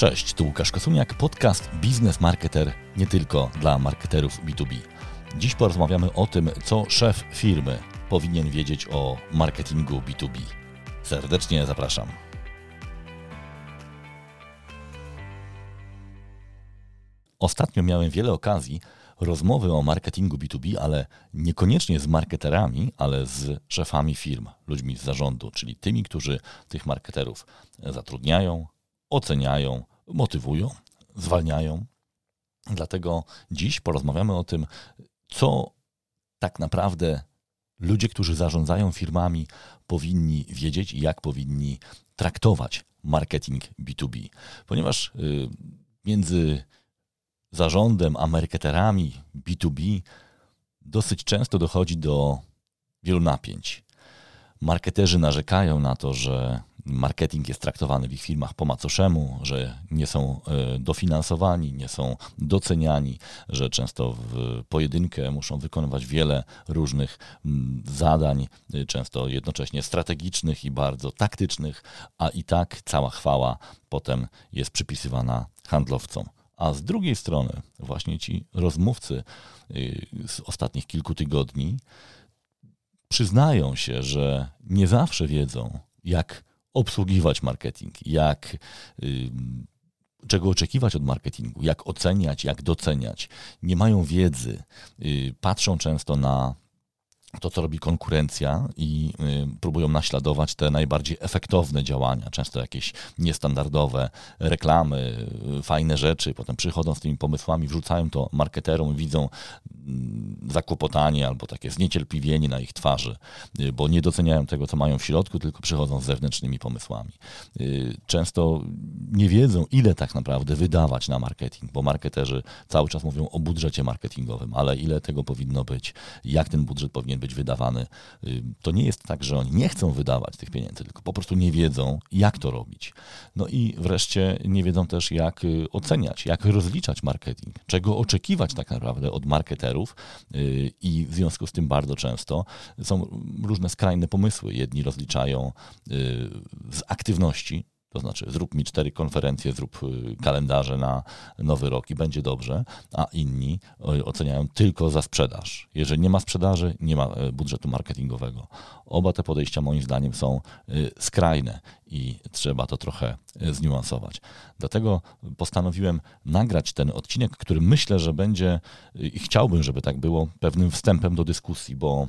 Cześć, tu Łukasz Kosuniak, podcast Biznes Marketer nie tylko dla marketerów B2B. Dziś porozmawiamy o tym, co szef firmy powinien wiedzieć o marketingu B2B. Serdecznie zapraszam. Ostatnio miałem wiele okazji rozmowy o marketingu B2B, ale niekoniecznie z marketerami, ale z szefami firm, ludźmi z zarządu, czyli tymi, którzy tych marketerów zatrudniają, oceniają, motywują, zwalniają. Dlatego dziś porozmawiamy o tym, co tak naprawdę ludzie, którzy zarządzają firmami, powinni wiedzieć i jak powinni traktować marketing B2B. Ponieważ y, między zarządem a marketerami B2B dosyć często dochodzi do wielu napięć. Marketerzy narzekają na to, że marketing jest traktowany w ich firmach po macoszemu, że nie są e, dofinansowani, nie są doceniani, że często w pojedynkę muszą wykonywać wiele różnych zadań, e, często jednocześnie strategicznych i bardzo taktycznych, a i tak cała chwała potem jest przypisywana handlowcom. A z drugiej strony, właśnie ci rozmówcy e, z ostatnich kilku tygodni przyznają się, że nie zawsze wiedzą, jak obsługiwać marketing, jak, czego oczekiwać od marketingu, jak oceniać, jak doceniać. Nie mają wiedzy, y, patrzą często na to, co robi konkurencja i y, próbują naśladować te najbardziej efektowne działania, często jakieś niestandardowe reklamy, y, fajne rzeczy, potem przychodzą z tymi pomysłami, wrzucają to marketerom, widzą mm, zakłopotanie albo takie zniecierpliwienie na ich twarzy, y, bo nie doceniają tego, co mają w środku, tylko przychodzą z zewnętrznymi pomysłami. Często nie wiedzą, ile tak naprawdę wydawać na marketing, bo marketerzy cały czas mówią o budżecie marketingowym, ale ile tego powinno być, jak ten budżet powinien być wydawany. Y, to nie jest tak, że oni nie chcą wydawać tych pieniędzy, tylko po prostu nie wiedzą, jak to robić. No i wreszcie nie wiedzą też, jak y, oceniać, jak rozliczać marketing, czego oczekiwać tak naprawdę od marketerów y, i w związku z tym bardzo często są różne skrajne pomysły. Jedni rozliczają z aktywności, to znaczy, zrób mi cztery konferencje, zrób y, kalendarze na nowy rok i będzie dobrze, a inni y, oceniają tylko za sprzedaż. Jeżeli nie ma sprzedaży, nie ma y, budżetu marketingowego. Oba te podejścia moim zdaniem są skrajne i trzeba to trochę zniuansować. Dlatego postanowiłem nagrać ten odcinek, który myślę, że będzie i chciałbym, żeby tak było, pewnym wstępem do dyskusji, bo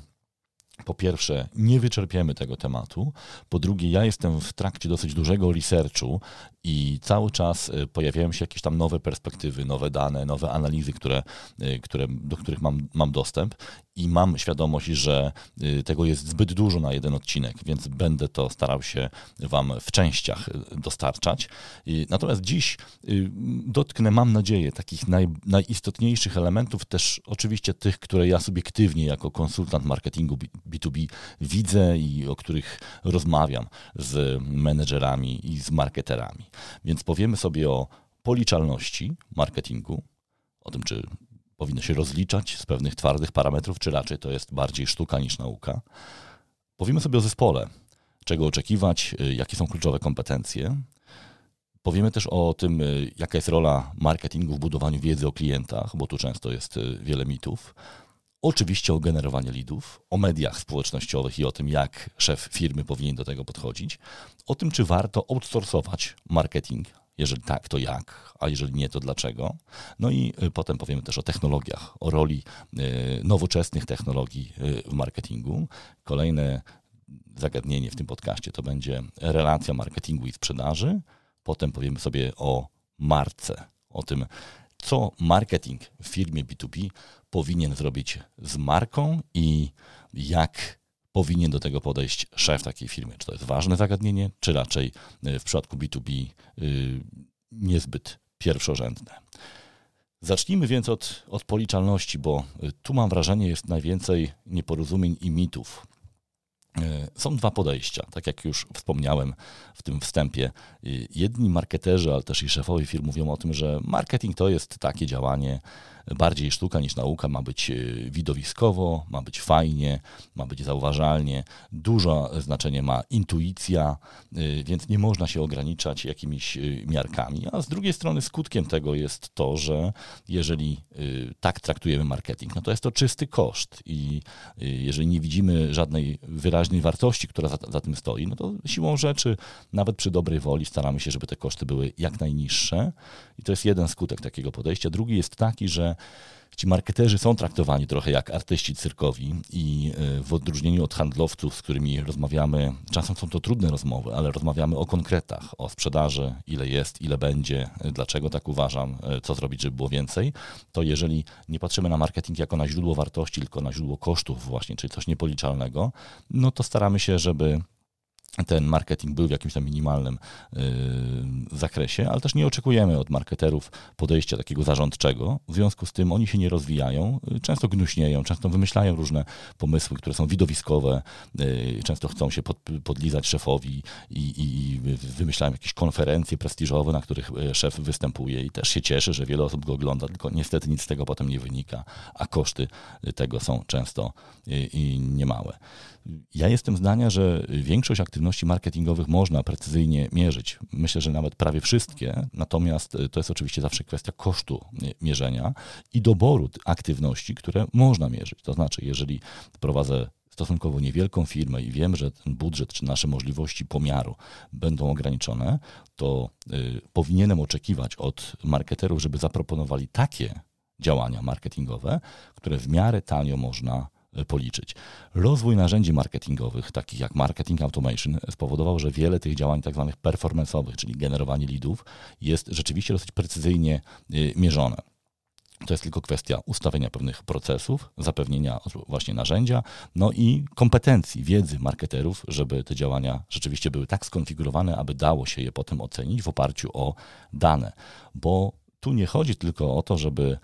po pierwsze, nie wyczerpiemy tego tematu. Po drugie, ja jestem w trakcie dosyć dużego researchu i cały czas y, pojawiają się jakieś tam nowe perspektywy, nowe dane, nowe analizy, które, y, które, do których mam, mam dostęp i mam świadomość, że y, tego jest zbyt dużo na jeden odcinek, więc będę to starał się Wam w częściach dostarczać. Natomiast dziś dotknę, mam nadzieję, takich naj, najistotniejszych elementów, też oczywiście tych, które ja subiektywnie jako konsultant marketingu B2B widzę i o których rozmawiam z menedżerami i z marketerami. Więc powiemy sobie o policzalności marketingu, o tym, czy powinno się rozliczać z pewnych twardych parametrów, czy raczej to jest bardziej sztuka niż nauka. Powiemy sobie o zespole, czego oczekiwać, y, jakie są kluczowe kompetencje. Powiemy też o tym, y, jaka jest rola marketingu w budowaniu wiedzy o klientach, bo tu często jest y, wiele mitów. Oczywiście o generowaniu lidów, o mediach społecznościowych i o tym, jak szef firmy powinien do tego podchodzić, o tym, czy warto outsourcować marketing, jeżeli tak, to jak, a jeżeli nie, to dlaczego. No i y, potem powiemy też o technologiach, o roli y, nowoczesnych technologii y, w marketingu. Kolejne zagadnienie w tym podcaście to będzie relacja marketingu i sprzedaży. Potem powiemy sobie o marce, o tym, co marketing w firmie B2B powinien zrobić z marką i jak powinien do tego podejść szef takiej firmy. Czy to jest ważne zagadnienie, czy raczej y, w przypadku B2B y, niezbyt pierwszorzędne. Zacznijmy więc od, od policzalności, bo y, tu mam wrażenie jest najwięcej nieporozumień i mitów. E, są dwa podejścia, tak jak już wspomniałem w tym wstępie. E, jedni marketerzy, ale też i szefowie firm mówią o tym, że marketing to jest takie działanie, bardziej sztuka niż nauka, ma być e, widowiskowo, ma być fajnie, ma być zauważalnie. Dużo znaczenie ma intuicja, e, więc nie można się ograniczać jakimiś e, miarkami. A z drugiej strony skutkiem tego jest to, że jeżeli tak traktujemy marketing, no to jest to czysty koszt i jeżeli nie widzimy żadnej wyraźnej wartości, która za, za tym stoi, no to siłą rzeczy, nawet przy dobrej woli staramy się, żeby te koszty były jak najniższe i to jest jeden skutek takiego podejścia. Drugi jest taki, że ci marketerzy są traktowani trochę jak artyści cyrkowi i e, w odróżnieniu od handlowców, z którymi rozmawiamy, czasem są to trudne rozmowy, ale rozmawiamy o konkretach, o sprzedaży, ile jest, ile będzie, dlaczego tak uważam, e, co zrobić, żeby było więcej, to jeżeli nie patrzymy na marketing jako na źródło wartości, tylko na źródło kosztów właśnie, czyli coś niepoliczalnego, no to staramy się, żeby ten marketing był w jakimś tam minimalnym yy, zakresie, ale też nie oczekujemy od marketerów podejścia takiego zarządczego. W związku z tym oni się nie rozwijają, yy, często gnuśnieją, często wymyślają różne pomysły, które są widowiskowe, yy, często chcą się pod, podlizać szefowi i, i, wymyślają jakieś konferencje prestiżowe, na których szef występuje i też się cieszy, że wiele osób go ogląda, tylko niestety nic z tego potem nie wynika, a koszty tego są często niemałe. Ja jestem zdania, że większość aktywności marketingowych można precyzyjnie mierzyć. Myślę, że nawet prawie wszystkie, natomiast to jest oczywiście zawsze kwestia kosztu mierzenia i doboru aktywności, które można mierzyć. To znaczy, jeżeli prowadzę stosunkowo niewielką firmę i wiem, że ten budżet czy nasze możliwości pomiaru będą ograniczone, to y, powinienem oczekiwać od marketerów, żeby zaproponowali takie działania marketingowe, które w miarę tanio można policzyć. Rozwój narzędzi marketingowych, takich jak marketing automation, spowodował, że wiele tych działań tak zwanych performance'owych, czyli generowanie leadów, jest rzeczywiście dosyć precyzyjnie y, mierzone. To jest tylko kwestia ustawienia pewnych procesów, zapewnienia właśnie narzędzia, no i kompetencji, wiedzy marketerów, żeby te działania rzeczywiście były tak skonfigurowane, aby dało się je potem ocenić w oparciu o dane. Bo tu nie chodzi tylko o to, żeby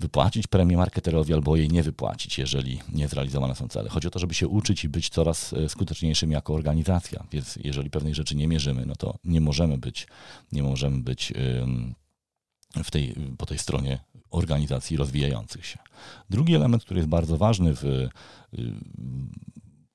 wypłacić premię marketerowi albo jej nie wypłacić, jeżeli nie zrealizowane są cele. Chodzi o to, żeby się uczyć i być coraz e, skuteczniejszym jako organizacja. Więc jeżeli pewnej rzeczy nie mierzymy, no to nie możemy być, nie możemy być w tej, po tej stronie organizacji rozwijających się. Drugi element, który jest bardzo ważny w y,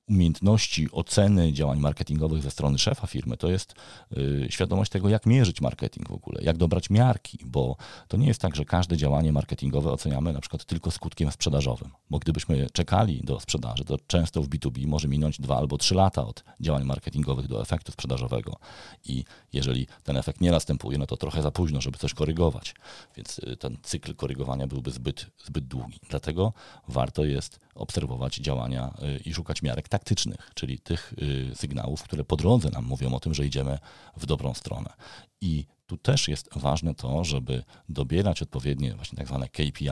umiejętności oceny działań marketingowych ze strony szefa firmy, to jest y, świadomość tego, jak mierzyć marketing w ogóle, jak dobrać miarki, bo to nie jest tak, że każde działanie marketingowe oceniamy na przykład tylko skutkiem sprzedażowym, bo gdybyśmy czekali do sprzedaży, to często w B2B może minąć dwa albo trzy lata od działań marketingowych do efektu sprzedażowego i jeżeli ten efekt nie następuje, no to trochę za późno, żeby coś korygować, więc y, ten cykl korygowania byłby zbyt, zbyt długi. Dlatego warto jest obserwować działania y, i szukać miarek taktycznych, czyli tych y, sygnałów, które po drodze nam mówią o tym, że idziemy w dobrą stronę. I tu też jest ważne to, żeby dobierać odpowiednie właśnie tak zwane KPI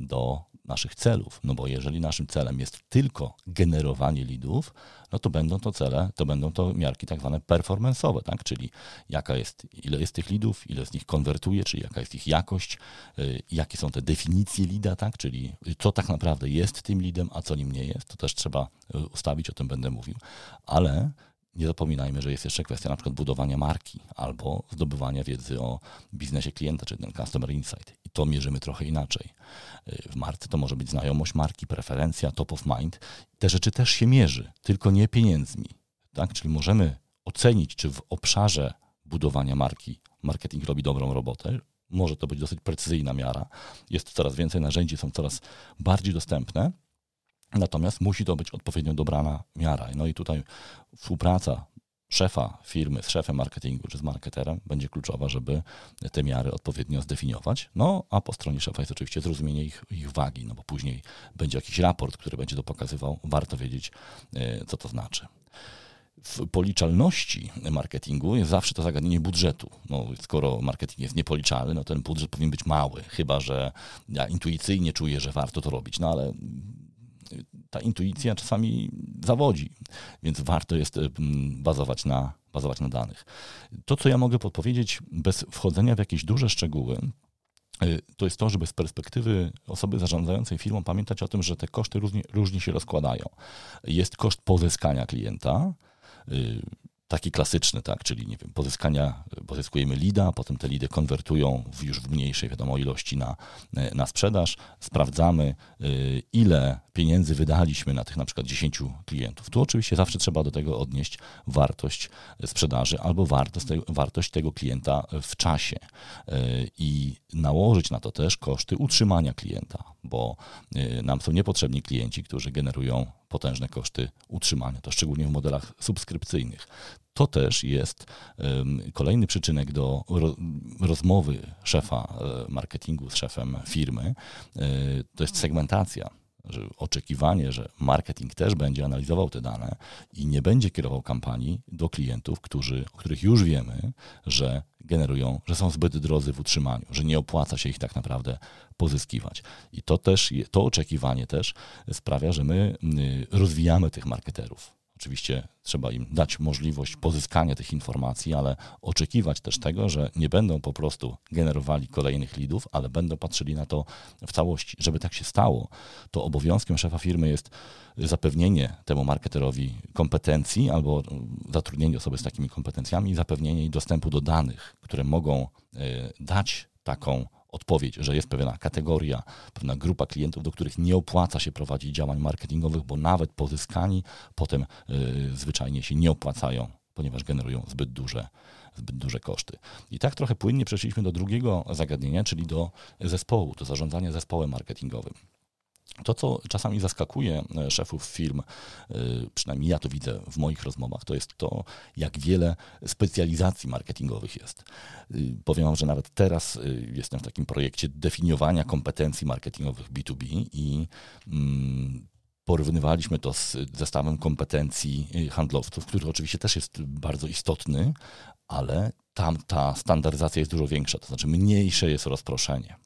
do naszych celów. No bo jeżeli naszym celem jest tylko generowanie lidów, no to będą to cele, to będą to miarki tak zwane performance'owe, tak? czyli jaka jest, ile jest tych lidów, ile z nich konwertuje, czyli jaka jest ich jakość, y, jakie są te definicje lida, tak? czyli co tak naprawdę jest tym lidem, a co nim nie jest, to też trzeba y, ustawić, o tym będę mówił. Ale nie zapominajmy, że jest jeszcze kwestia na przykład budowania marki albo zdobywania wiedzy o biznesie klienta, czyli ten customer insight. I to mierzymy trochę inaczej. W marce to może być znajomość marki, preferencja, top of mind. Te rzeczy też się mierzy, tylko nie pieniędzmi. Tak? Czyli możemy ocenić, czy w obszarze budowania marki marketing robi dobrą robotę. Może to być dosyć precyzyjna miara. Jest coraz więcej narzędzi, są coraz bardziej dostępne Natomiast musi to być odpowiednio dobrana miara. No i tutaj współpraca szefa firmy z szefem marketingu czy z marketerem będzie kluczowa, żeby te miary odpowiednio zdefiniować. No a po stronie szefa jest oczywiście zrozumienie ich, ich wagi, no bo później będzie jakiś raport, który będzie to pokazywał. Warto wiedzieć, e, co to znaczy w policzalności marketingu jest zawsze to zagadnienie budżetu. No, skoro marketing jest niepoliczalny, no ten budżet powinien być mały, chyba że ja intuicyjnie czuję, że warto to robić. No ale ta intuicja czasami zawodzi, więc warto jest bazować na, bazować na danych. To, co ja mogę podpowiedzieć bez wchodzenia w jakieś duże szczegóły, to jest to, żeby z perspektywy osoby zarządzającej firmą pamiętać o tym, że te koszty różnie, różnie się rozkładają. Jest koszt pozyskania klienta, taki klasyczny, tak, czyli nie wiem, pozyskania, pozyskujemy lida, potem te lidy konwertują w już w mniejszej, wiadomo, ilości na, na sprzedaż, sprawdzamy, y, ile pieniędzy wydaliśmy na tych na przykład 10 klientów. Tu oczywiście zawsze trzeba do tego odnieść wartość sprzedaży albo wartość, wartość tego klienta w czasie y, i nałożyć na to też koszty utrzymania klienta, bo y, nam są niepotrzebni klienci, którzy generują potężne koszty utrzymania, to szczególnie w modelach subskrypcyjnych. To też jest kolejny przyczynek do rozmowy szefa e, marketingu z szefem firmy. E, to jest segmentacja że oczekiwanie, że marketing też będzie analizował te dane i nie będzie kierował kampanii do klientów, którzy, o których już wiemy, że generują, że są zbyt drodzy w utrzymaniu, że nie opłaca się ich tak naprawdę pozyskiwać. I to też, to oczekiwanie też sprawia, że my rozwijamy tych marketerów Oczywiście trzeba im dać możliwość pozyskania tych informacji, ale oczekiwać też tego, że nie będą po prostu generowali kolejnych lidów, ale będą patrzyli na to w całości. Żeby tak się stało, to obowiązkiem szefa firmy jest zapewnienie temu marketerowi kompetencji albo zatrudnienie osoby z takimi kompetencjami i zapewnienie jej dostępu do danych, które mogą e, dać taką odpowiedź, że jest pewna kategoria, pewna grupa klientów, do których nie opłaca się prowadzić działań marketingowych, bo nawet pozyskani potem y, zwyczajnie się nie opłacają, ponieważ generują zbyt duże, zbyt duże koszty. I tak trochę płynnie przeszliśmy do drugiego zagadnienia, czyli do zespołu, do zarządzania zespołem marketingowym. To, co czasami zaskakuje e, szefów firm, e, przynajmniej ja to widzę w moich rozmowach, to jest to, jak wiele specjalizacji marketingowych jest. E, powiem Wam, że nawet teraz jestem w takim projekcie definiowania kompetencji marketingowych B2B i mm, porównywaliśmy to z zestawem kompetencji handlowców, który oczywiście też jest bardzo istotny, ale tam ta standaryzacja jest dużo większa, to znaczy mniejsze jest rozproszenie.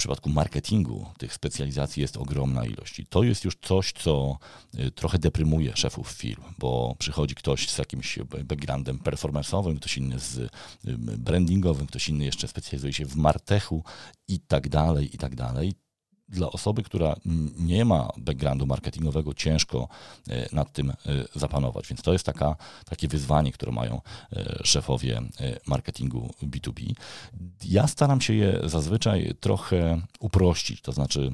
W przypadku marketingu tych specjalizacji jest ogromna ilość. I to jest już coś, co y, trochę deprymuje szefów firm, bo przychodzi ktoś z jakimś backgroundem performanceowym, ktoś inny z y, brandingowym, ktoś inny jeszcze specjalizuje się w martechu i tak dalej, i tak dalej dla osoby, która nie ma backgroundu marketingowego, ciężko e, nad tym e, zapanować. Więc to jest taka, takie wyzwanie, które mają e, szefowie marketingu B2B. Ja staram się je zazwyczaj trochę uprościć, to znaczy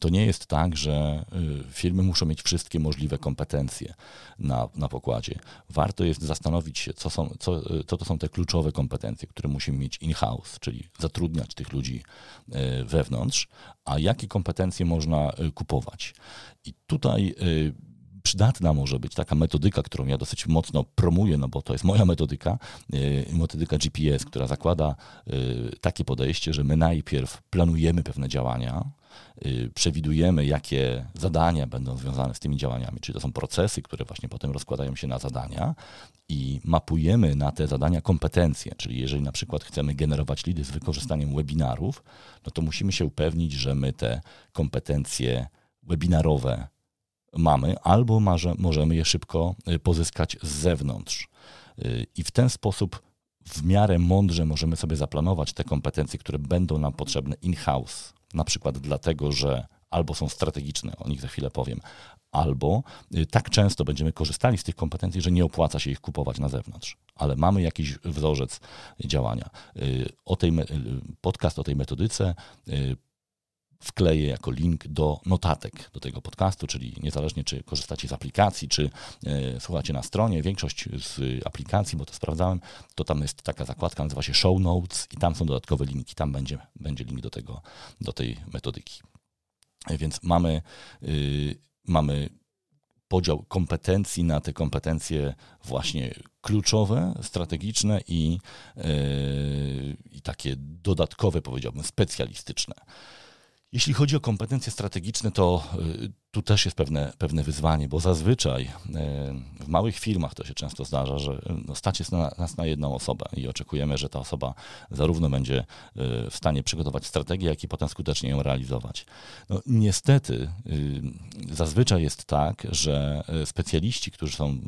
to nie jest tak, że y, firmy muszą mieć wszystkie możliwe kompetencje na, na pokładzie. Warto jest zastanowić się, co, są, co, y, co to są te kluczowe kompetencje, które musimy mieć in-house, czyli zatrudniać tych ludzi y, wewnątrz, a jakie kompetencje można kupować. I tutaj przydatna może być taka metodyka, którą ja dosyć mocno promuję, no bo to jest moja metodyka, metodyka GPS, która zakłada takie podejście, że my najpierw planujemy pewne działania, przewidujemy, jakie zadania będą związane z tymi działaniami, czyli to są procesy, które właśnie potem rozkładają się na zadania i mapujemy na te zadania kompetencje, czyli jeżeli na przykład chcemy generować lidy z wykorzystaniem webinarów, no to musimy się upewnić, że my te kompetencje webinarowe mamy, albo może, możemy je szybko y, pozyskać z zewnątrz. Y, I w ten sposób w miarę mądrze możemy sobie zaplanować te kompetencje, które będą nam potrzebne in-house na przykład dlatego, że albo są strategiczne, o nich za chwilę powiem, albo y, tak często będziemy korzystali z tych kompetencji, że nie opłaca się ich kupować na zewnątrz. Ale mamy jakiś wzorzec działania. Y, o tej, podcast o tej metodyce y, wkleję jako link do notatek do tego podcastu, czyli niezależnie czy korzystacie z aplikacji, czy e, słuchacie na stronie, większość z aplikacji, bo to sprawdzałem, to tam jest taka zakładka, nazywa się Show Notes i tam są dodatkowe linki, tam będzie, będzie link do, tego, do tej metodyki. E, więc mamy, y, mamy podział kompetencji na te kompetencje właśnie kluczowe, strategiczne i, yy, i takie dodatkowe, powiedziałbym, specjalistyczne. Jeśli chodzi o kompetencje strategiczne, to y, tu też jest pewne, pewne wyzwanie, bo zazwyczaj w małych firmach to się często zdarza, że no, stać jest na, nas na jedną osobę i oczekujemy, że ta osoba zarówno będzie w stanie przygotować strategię, jak i potem skutecznie ją realizować. No, niestety zazwyczaj jest tak, że specjaliści, którzy są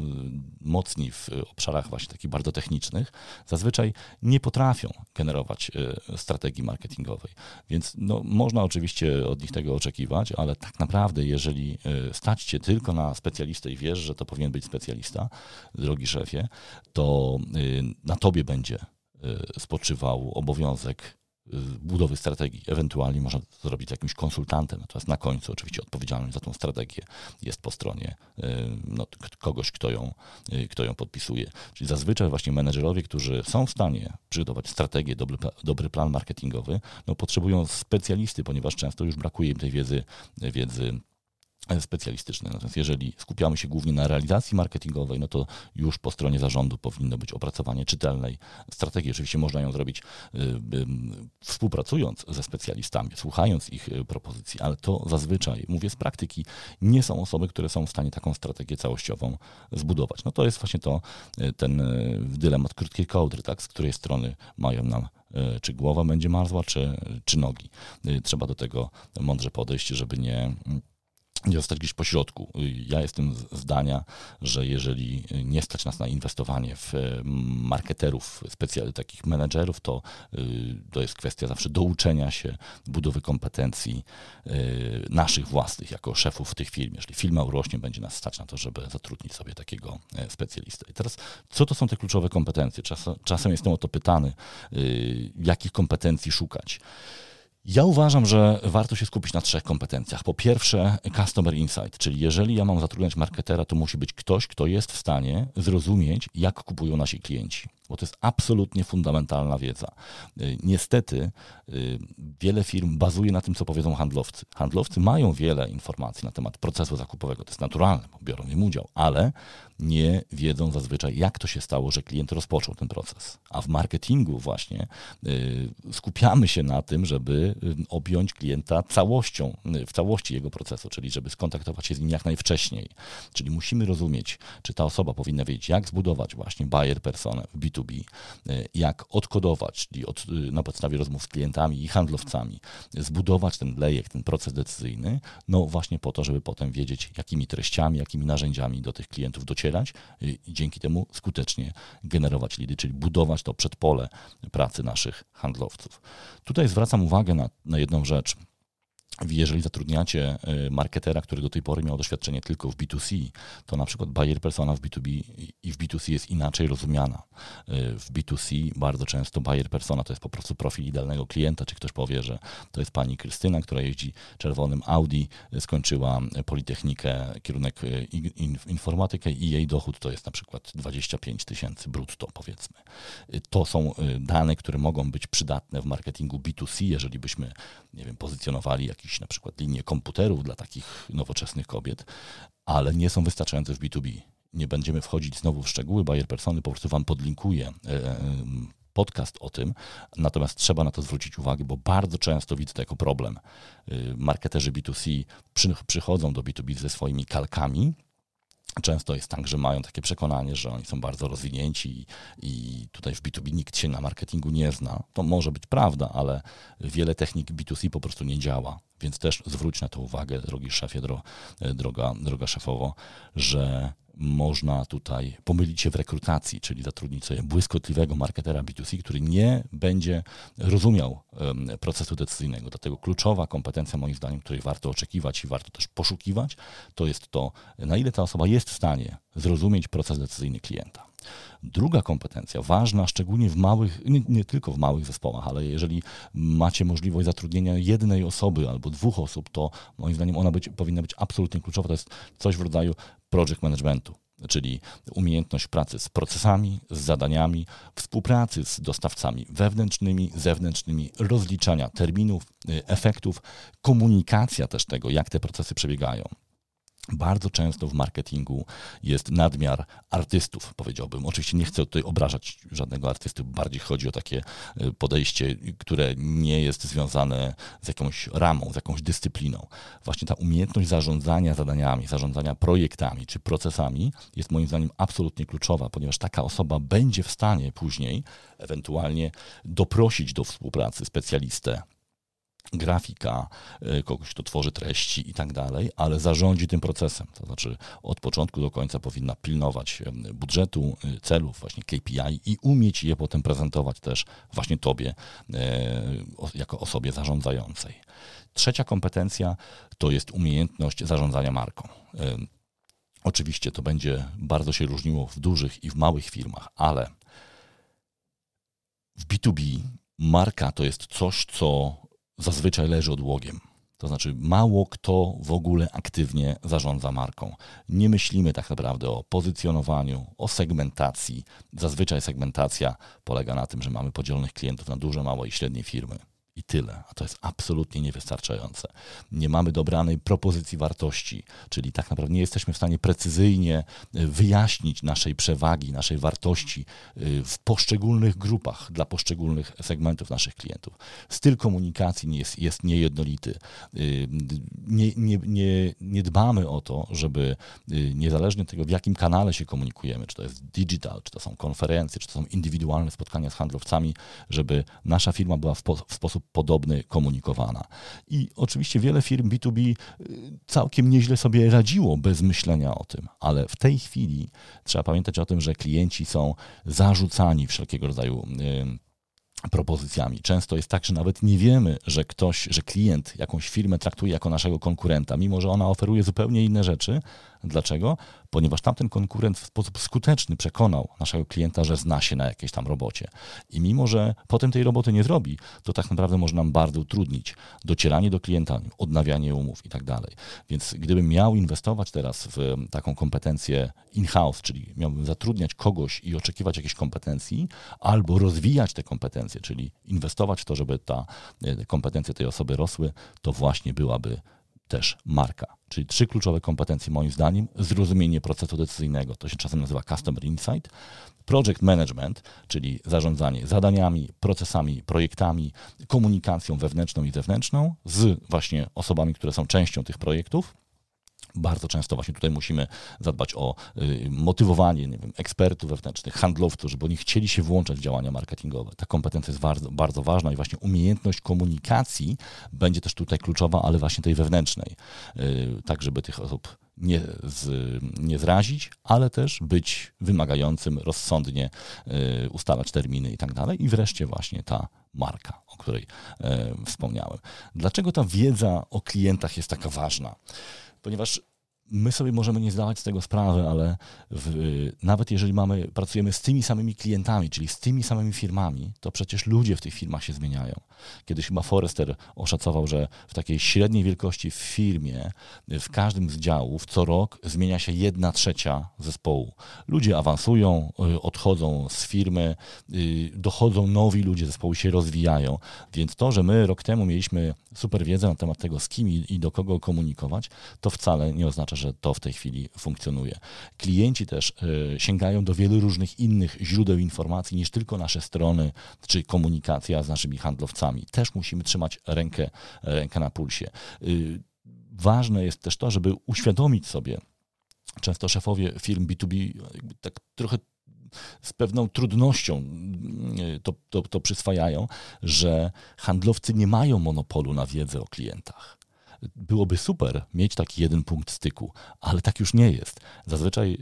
mocni w obszarach właśnie takich bardzo technicznych, zazwyczaj nie potrafią generować strategii marketingowej. Więc no, można oczywiście od nich tego oczekiwać, ale tak naprawdę, jeżeli e, stać się tylko na specjalistę i wiesz, że to powinien być specjalista, drogi szefie, to e, na tobie będzie e, spoczywał obowiązek budowy strategii. Ewentualnie można to zrobić z jakimś konsultantem, natomiast na końcu oczywiście odpowiedzialność za tą strategię jest po stronie no, kogoś, kto ją, kto ją podpisuje. Czyli zazwyczaj właśnie menedżerowie, którzy są w stanie przygotować strategię, dobry, dobry plan marketingowy, no, potrzebują specjalisty, ponieważ często już brakuje im tej wiedzy, wiedzy specjalistyczne. Natomiast jeżeli skupiamy się głównie na realizacji marketingowej, no to już po stronie zarządu powinno być opracowanie czytelnej strategii. Oczywiście można ją zrobić y, y, współpracując ze specjalistami, słuchając ich y, propozycji, ale to zazwyczaj, mówię z praktyki, nie są osoby, które są w stanie taką strategię całościową zbudować. No to jest właśnie to, ten dylemat krótkiej kołdry, tak, z której strony mają nam czy głowa będzie marzła, czy, czy nogi. Trzeba do tego mądrze podejść, żeby nie nie zostać gdzieś po środku. Ja jestem zdania, że jeżeli nie stać nas na inwestowanie w e, marketerów, specjal, takich menedżerów, to e, to jest kwestia zawsze douczenia się, budowy kompetencji e, naszych własnych jako szefów w tych firm. Jeżeli firma urośnie, będzie nas stać na to, żeby zatrudnić sobie takiego specjalistę. I teraz, co to są te kluczowe kompetencje? Czasem, czasem jestem o to pytany, jakich kompetencji szukać. Ja uważam, że warto się skupić na trzech kompetencjach. Po pierwsze, customer insight, czyli jeżeli ja mam zatrudniać marketera, to musi być ktoś, kto jest w stanie zrozumieć, jak kupują nasi klienci bo to jest absolutnie fundamentalna wiedza. Y, niestety y, wiele firm bazuje na tym, co powiedzą handlowcy. Handlowcy mają wiele informacji na temat procesu zakupowego, to jest naturalne, bo biorą w nim udział, ale nie wiedzą zazwyczaj, jak to się stało, że klient rozpoczął ten proces. A w marketingu właśnie y, skupiamy się na tym, żeby objąć klienta całością, w całości jego procesu, czyli żeby skontaktować się z nim jak najwcześniej. Czyli musimy rozumieć, czy ta osoba powinna wiedzieć, jak zbudować właśnie buyer personę w B2B, B2B, e, jak odkodować, czyli od, na podstawie rozmów z klientami i handlowcami, zbudować ten lejek, ten proces decyzyjny, no właśnie po to, żeby potem wiedzieć, jakimi treściami, jakimi narzędziami do tych klientów docierać i dzięki temu skutecznie generować lidy, czyli budować to przedpole pracy naszych handlowców. Tutaj zwracam uwagę na, na jedną rzecz – jeżeli zatrudniacie y, marketera, który do tej pory miał doświadczenie tylko w B2C, to na przykład buyer persona w B2B i w B2C jest inaczej rozumiana. Y, w B2C bardzo często buyer persona to jest po prostu profil idealnego klienta, czy ktoś powie, że to jest pani Krystyna, która jeździ czerwonym Audi, y, skończyła Politechnikę, kierunek informatykę i jej dochód to jest na przykład 25 tysięcy brutto, powiedzmy. To są dane, które mogą być przydatne w marketingu B2C, jeżeli byśmy, nie wiem, pozycjonowali jakiś jakieś na przykład linie komputerów dla takich nowoczesnych kobiet, ale nie są wystarczające w B2B. Nie będziemy wchodzić znowu w szczegóły, Bayer Persony po prostu Wam podlinkuje e, e, podcast o tym, natomiast trzeba na to zwrócić uwagę, bo bardzo często widzę to jako problem. E, marketerzy B2C przychodzą do B2B ze swoimi kalkami, Często jest tak, że mają takie przekonanie, że oni są bardzo rozwinięci i tutaj w B2B nikt się na marketingu nie zna. To może być prawda, ale wiele technik B2C po prostu nie działa. Więc też zwróć na to uwagę, drogi szefie, dro, droga, droga szefowo, że można tutaj pomylić się w rekrutacji, czyli zatrudnić sobie błyskotliwego marketera B2C, który nie będzie rozumiał procesu decyzyjnego. Dlatego kluczowa kompetencja, moim zdaniem, której warto oczekiwać i warto też poszukiwać, to jest to, na ile ta osoba jest w stanie zrozumieć proces decyzyjny klienta. Druga kompetencja, ważna szczególnie w małych, nie, nie, tylko w małych zespołach, ale jeżeli macie możliwość zatrudnienia jednej osoby albo dwóch osób, to moim zdaniem ona być, powinna być absolutnie kluczowa. To jest coś w rodzaju project managementu czyli umiejętność pracy z procesami, z zadaniami, współpracy z dostawcami wewnętrznymi, zewnętrznymi, rozliczania terminów, y, efektów, komunikacja też tego, jak te procesy przebiegają. Bardzo często w marketingu jest nadmiar artystów, powiedziałbym. Oczywiście nie chcę tutaj obrażać żadnego artysty, bardziej chodzi o takie y, podejście, które nie jest związane z jakąś ramą, z jakąś dyscypliną. Właśnie ta umiejętność zarządzania zadaniami, zarządzania projektami czy procesami jest moim zdaniem absolutnie kluczowa, ponieważ taka osoba będzie w stanie później ewentualnie doprosić do współpracy specjalistę grafika, e, kogoś, kto tworzy treści i tak dalej, ale zarządzi tym procesem. To znaczy od początku do końca powinna pilnować budżetu, e, celów, właśnie KPI i umieć je potem prezentować też właśnie tobie jako osobie zarządzającej. Trzecia kompetencja to jest umiejętność zarządzania marką. Oczywiście to będzie bardzo się różniło w dużych i w małych firmach, ale w B2B marka to jest coś, co zazwyczaj leży odłogiem. To znaczy, mało kto w ogóle aktywnie zarządza marką. Nie myślimy tak naprawdę o pozycjonowaniu, o segmentacji. Zazwyczaj segmentacja polega na tym, że mamy podzielonych klientów na duże, małe i średnie firmy i tyle. A to jest absolutnie niewystarczające. Nie mamy dobranej propozycji wartości, czyli tak naprawdę nie jesteśmy w stanie precyzyjnie y, wyjaśnić naszej przewagi, naszej wartości y, w poszczególnych grupach dla poszczególnych segmentów naszych klientów. Styl komunikacji nie jest, jest niejednolity. Y, nie, nie, nie, nie dbamy o to, żeby niezależnie od tego, w jakim kanale się komunikujemy, czy to jest digital, czy to są konferencje, czy to są indywidualne spotkania z handlowcami, żeby nasza firma była w, w sposób podobny komunikowana. I oczywiście wiele firm B2B y, całkiem nieźle sobie radziło bez myślenia o tym, ale w tej chwili trzeba pamiętać o tym, że klienci są zarzucani wszelkiego rodzaju y, propozycjami. Często jest tak, że nawet nie wiemy, że ktoś, że klient jakąś firmę traktuje jako naszego konkurenta, mimo że ona oferuje zupełnie inne rzeczy. Dlaczego? ponieważ tamten konkurent w sposób skuteczny przekonał naszego klienta, że zna się na jakiejś tam robocie. I mimo, że potem tej roboty nie zrobi, to tak naprawdę może nam bardzo utrudnić docieranie do klienta, odnawianie umów i tak dalej. Więc gdybym miał inwestować teraz w taką kompetencję in-house, czyli miałbym zatrudniać kogoś i oczekiwać jakiejś kompetencji, albo rozwijać te kompetencje, czyli inwestować w to, żeby ta e, kompetencje tej osoby rosły, to właśnie byłaby też marka. Czyli trzy kluczowe kompetencje moim zdaniem. Zrozumienie procesu decyzyjnego, to się czasem nazywa Customer Insight. Project Management, czyli zarządzanie zadaniami, procesami, projektami, komunikacją wewnętrzną i zewnętrzną z właśnie osobami, które są częścią tych projektów bardzo często właśnie tutaj musimy zadbać o y, motywowanie nie wiem, ekspertów wewnętrznych, handlowców, żeby oni chcieli się włączać w działania marketingowe. Ta kompetencja jest bardzo, bardzo ważna i właśnie umiejętność komunikacji będzie też tutaj kluczowa, ale właśnie tej wewnętrznej, y, tak żeby tych osób nie, z, nie zrazić, ale też być wymagającym, rozsądnie y, ustalać terminy i tak dalej. I wreszcie właśnie ta marka, o której wspomniałem. Dlaczego ta wiedza o klientach jest taka ważna? Ponieważ my sobie możemy nie zdawać z tego sprawy, ale w, nawet jeżeli mamy, pracujemy z tymi samymi klientami, czyli z tymi samymi firmami, to przecież ludzie w tych firmach się zmieniają. Kiedyś chyba Forrester oszacował, że w takiej średniej wielkości w firmie, w każdym z działów co rok zmienia się jedna trzecia zespołu. Ludzie awansują, y, odchodzą z firmy, y, dochodzą nowi ludzie, zespoły się rozwijają, więc to, że my rok temu mieliśmy super wiedzę na temat tego, z kim i do kogo komunikować, to wcale nie oznacza, że to w tej chwili funkcjonuje. Klienci też y, sięgają do wielu różnych innych źródeł informacji niż tylko nasze strony czy komunikacja z naszymi handlowcami też musimy trzymać rękę, rękę na pulsie. Y, ważne jest też to, żeby uświadomić sobie, często szefowie firm B2B tak trochę z pewną trudnością y, to, to, to przyswajają, że handlowcy nie mają monopolu na wiedzę o klientach byłoby super mieć taki jeden punkt styku, ale tak już nie jest. Zazwyczaj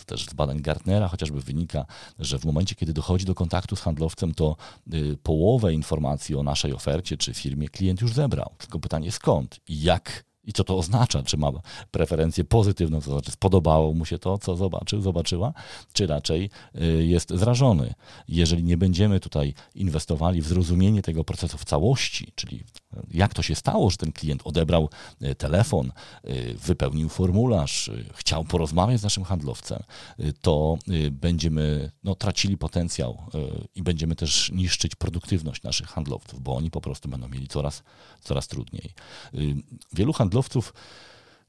y, też z badań Gartnera chociażby wynika, że w momencie, kiedy dochodzi do kontaktu z handlowcem, to y, połowę informacji o naszej ofercie czy firmie klient już zebrał. Tylko pytanie skąd i jak i co to oznacza, czy ma preferencję pozytywną, to znaczy spodobało mu się to, co zobaczył, zobaczyła, czy raczej y, jest zrażony. Jeżeli nie będziemy tutaj inwestowali w zrozumienie tego procesu w całości, czyli jak to się stało, że ten klient odebrał y, telefon, y, wypełnił formularz, chciał porozmawiać z naszym handlowcem, to będziemy no, tracili potencjał i będziemy też niszczyć produktywność naszych handlowców, bo oni po prostu będą mieli coraz, coraz trudniej. Wielu handlowców handlowców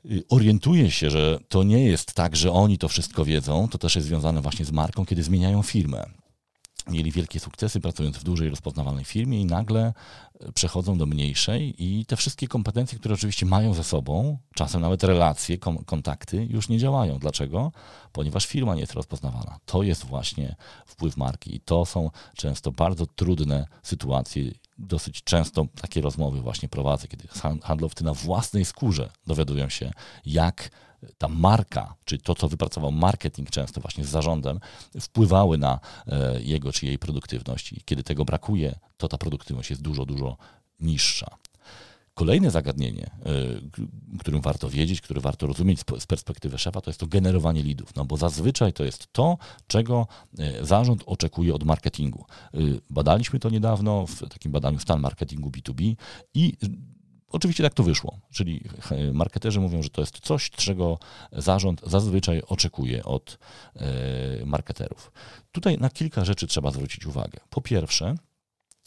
y, orientuje się, że to nie jest tak, że oni to wszystko wiedzą, to też jest związane właśnie z marką, kiedy zmieniają firmę mieli wielkie sukcesy pracując w dużej, rozpoznawalnej firmie i nagle e, przechodzą do mniejszej i te wszystkie kompetencje, które oczywiście mają ze sobą, czasem nawet relacje, kontakty, już nie działają. Dlaczego? Ponieważ firma nie jest rozpoznawana. To jest właśnie wpływ marki i to są często bardzo trudne sytuacje. Dosyć często takie rozmowy właśnie prowadzę, kiedy handlowcy na własnej skórze dowiadują się, jak ta marka, czy to, co wypracował marketing często właśnie z zarządem, wpływały na e, jego czy jej produktywność. I kiedy tego brakuje, to ta produktywność jest dużo, dużo niższa. Kolejne zagadnienie, o którym warto wiedzieć, które warto rozumieć z perspektywy szefa, to jest to generowanie lidów. No bo zazwyczaj to jest to, czego e, zarząd oczekuje od marketingu. E, badaliśmy to niedawno w takim badaniu stan marketingu B2B i Oczywiście tak to wyszło, czyli marketerzy mówią, że to jest coś, czego zarząd zazwyczaj oczekuje od marketerów. Tutaj na kilka rzeczy trzeba zwrócić uwagę. Po pierwsze,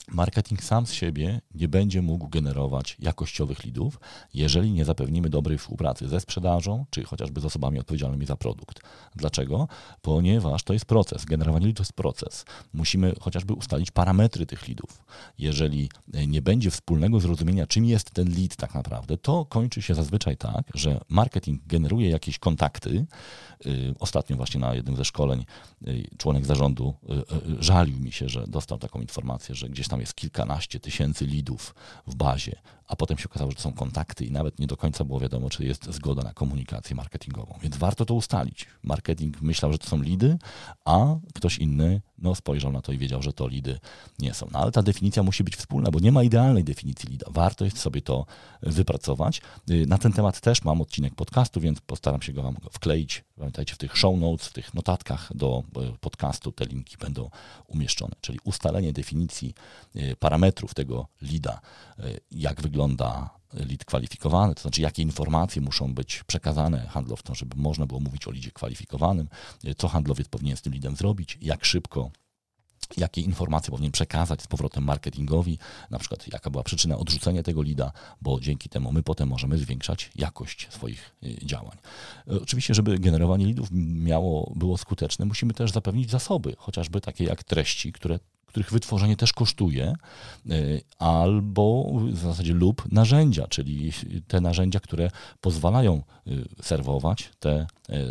Marketing sam z siebie nie będzie mógł generować jakościowych lidów, jeżeli nie zapewnimy dobrej współpracy ze sprzedażą, czy chociażby z osobami odpowiedzialnymi za produkt. Dlaczego? Ponieważ to jest proces. Generowanie lidów to jest proces. Musimy chociażby ustalić parametry tych lidów. Jeżeli nie będzie wspólnego zrozumienia, czym jest ten lead tak naprawdę, to kończy się zazwyczaj tak, że marketing generuje jakieś kontakty. Y, ostatnio właśnie na jednym ze szkoleń y, członek zarządu żalił mi się, że dostał taką informację, że gdzieś tam tam jest kilkanaście tysięcy lidów w bazie, a potem się okazało, że to są kontakty i nawet nie do końca było wiadomo, czy jest zgoda na komunikację marketingową. Więc warto to ustalić. Marketing myślał, że to są lidy, a ktoś inny no, spojrzał na to i wiedział, że to lidy nie są. No, ale ta definicja musi być wspólna, bo nie ma idealnej definicji lida. Warto jest sobie to wypracować. Y, na ten temat też mam odcinek podcastu, więc postaram się go wam wkleić. Pamiętajcie, w tych show notes, w tych notatkach do y, podcastu te linki będą umieszczone. Czyli ustalenie definicji y, parametrów tego lida, jak wygląda lead kwalifikowany, to znaczy jakie informacje muszą być przekazane handlowcom, żeby można było mówić o lidzie kwalifikowanym, co handlowiec powinien z tym lidem zrobić, jak szybko jakie informacje powinien przekazać z powrotem marketingowi, na przykład jaka była przyczyna odrzucenia tego lida, bo dzięki temu my potem możemy zwiększać jakość swoich y, działań. Y, oczywiście, żeby generowanie lidów miało, było skuteczne, musimy też zapewnić zasoby, chociażby takie jak treści, które których wytworzenie też kosztuje, y, albo w zasadzie lub narzędzia, czyli te narzędzia, które pozwalają serwować te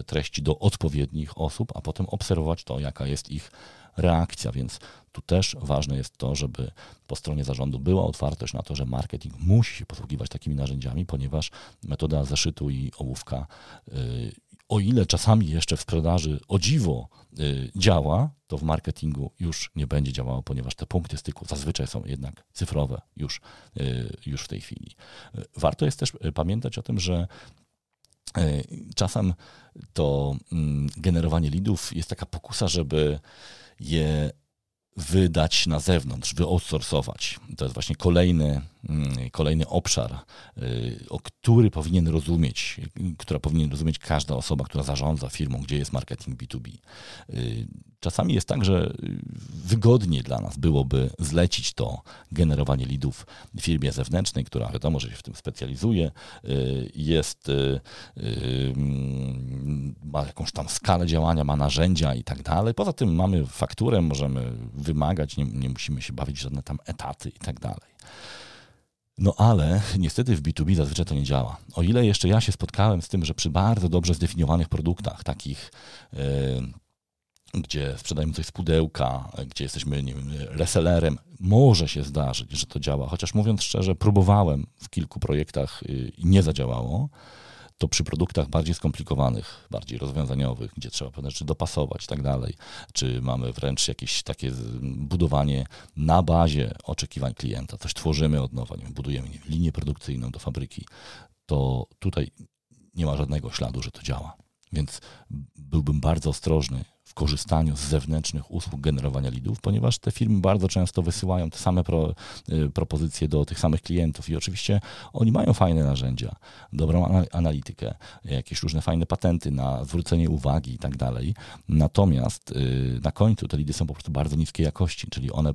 treści do odpowiednich osób, a potem obserwować to, jaka jest ich reakcja, więc tu też ważne jest to, żeby po stronie zarządu była otwartość na to, że marketing musi się posługiwać takimi narzędziami, ponieważ metoda zeszytu i ołówka, y, o ile czasami jeszcze w sprzedaży o dziwo y, działa, to w marketingu już nie będzie działało, ponieważ te punkty styku zazwyczaj są jednak cyfrowe już, y, już w tej chwili. Warto jest też pamiętać o tym, że czasem to mm, generowanie lidów jest taka pokusa, żeby je wydać na zewnątrz, wyoutsourcować. To jest właśnie kolejny, mm, kolejny obszar, y, o który powinien rozumieć, która powinien rozumieć każda osoba, która zarządza firmą, gdzie jest marketing B2B. Y, czasami jest tak, że wygodniej dla nas byłoby zlecić to generowanie lidów firmie zewnętrznej, która wiadomo, że się w tym specjalizuje, y, jest, ma jakąś tam skalę działania, ma narzędzia i tak dalej. Poza tym mamy fakturę, możemy wymagać, nie, nie musimy się bawić w żadne tam etaty i tak dalej. No ale niestety w B2B zazwyczaj to nie działa. O ile jeszcze ja się spotkałem z tym, że przy bardzo dobrze zdefiniowanych produktach, takich yy, gdzie sprzedajemy coś z pudełka, gdzie jesteśmy nie wiem, resellerem, może się zdarzyć, że to działa. Chociaż mówiąc szczerze, próbowałem w kilku projektach y, i nie zadziałało to przy produktach bardziej skomplikowanych, bardziej rozwiązaniowych, gdzie trzeba pewne rzeczy dopasować i tak dalej, czy mamy wręcz jakieś takie budowanie na bazie oczekiwań klienta, coś tworzymy od nowa, nie wiem, budujemy nie wiem, linię produkcyjną do fabryki, to tutaj nie ma żadnego śladu, że to działa. Więc byłbym bardzo ostrożny korzystaniu z zewnętrznych usług generowania lidów, ponieważ te firmy bardzo często wysyłają te same pro, y, propozycje do tych samych klientów i oczywiście oni mają fajne narzędzia, dobrą analitykę, jakieś różne fajne patenty na zwrócenie uwagi i tak dalej. Natomiast y, na końcu te lidy są po prostu bardzo niskiej jakości, czyli one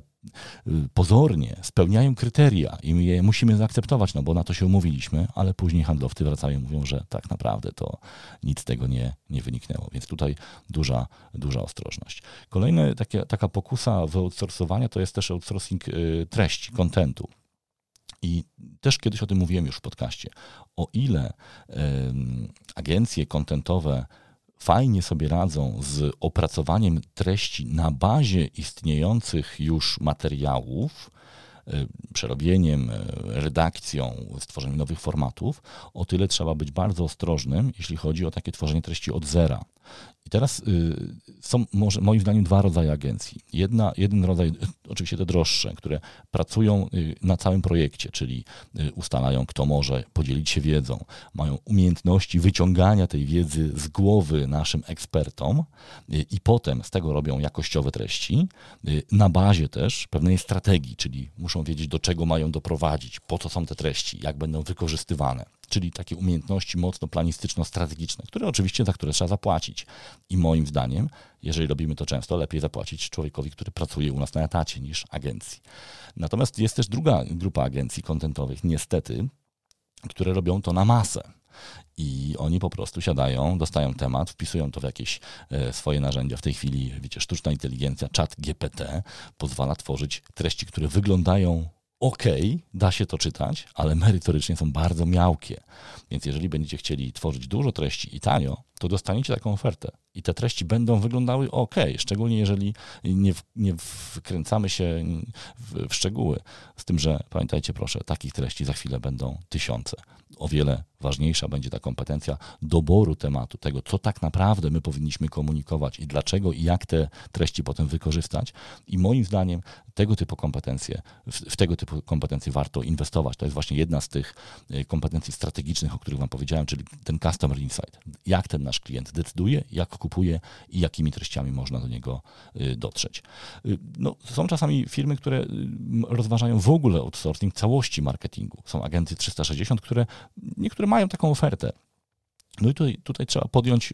pozornie spełniają kryteria i je musimy zaakceptować, no bo na to się umówiliśmy, ale później handlowcy wracają i mówią, że tak naprawdę to nic z tego nie, nie wyniknęło. Więc tutaj duża, duża ostrożność. Kolejna taka pokusa wyoutsourcowania to jest też outsourcing y, treści, kontentu. I też kiedyś o tym mówiłem już w podcaście. O ile y, agencje kontentowe fajnie sobie radzą z opracowaniem treści na bazie istniejących już materiałów, y, przerobieniem, y, redakcją, stworzeniem nowych formatów, o tyle trzeba być bardzo ostrożnym, jeśli chodzi o takie tworzenie treści od zera. I teraz y, są może, moim zdaniem dwa rodzaje agencji. Jedna, jeden rodzaj, oczywiście te droższe, które pracują y, na całym projekcie, czyli y, ustalają, kto może podzielić się wiedzą, mają umiejętności wyciągania tej wiedzy z głowy naszym ekspertom i potem z tego robią jakościowe treści, na bazie też pewnej strategii, czyli muszą wiedzieć, do czego mają doprowadzić, po co są te treści, jak będą wykorzystywane czyli takie umiejętności mocno planistyczno-strategiczne, które oczywiście za które trzeba zapłacić. I moim zdaniem, jeżeli robimy to często, lepiej zapłacić człowiekowi, który pracuje u nas na etacie niż agencji. Natomiast jest też druga grupa agencji kontentowych, niestety, które robią to na masę. I oni po prostu siadają, dostają temat, wpisują to w jakieś e, swoje narzędzia. W tej chwili, wiecie, sztuczna inteligencja, czat GPT pozwala tworzyć treści, które wyglądają ok, da się to czytać, ale merytorycznie są bardzo miałkie. Więc jeżeli będziecie chcieli tworzyć dużo treści i tanio, to dostaniecie taką ofertę. I te treści będą wyglądały ok, szczególnie jeżeli nie, w, nie wkręcamy się w, w szczegóły. Z tym, że pamiętajcie proszę, takich treści za chwilę będą tysiące. O wiele ważniejsza będzie ta kompetencja doboru tematu, tego, co tak naprawdę my powinniśmy komunikować i dlaczego i jak te treści potem wykorzystać. I moim zdaniem tego typu kompetencje, w, w tego typu kompetencje warto inwestować. To jest właśnie jedna z tych y, kompetencji strategicznych, o których Wam powiedziałem, czyli ten Customer Insight. Jak ten nasz klient decyduje, jak kupuje i jakimi treściami można do niego y, dotrzeć. Y, no, są czasami firmy, które rozważają w ogóle outsourcing całości marketingu. Są agenty 360, które niektóre mają taką ofertę. No i tutaj, tutaj trzeba podjąć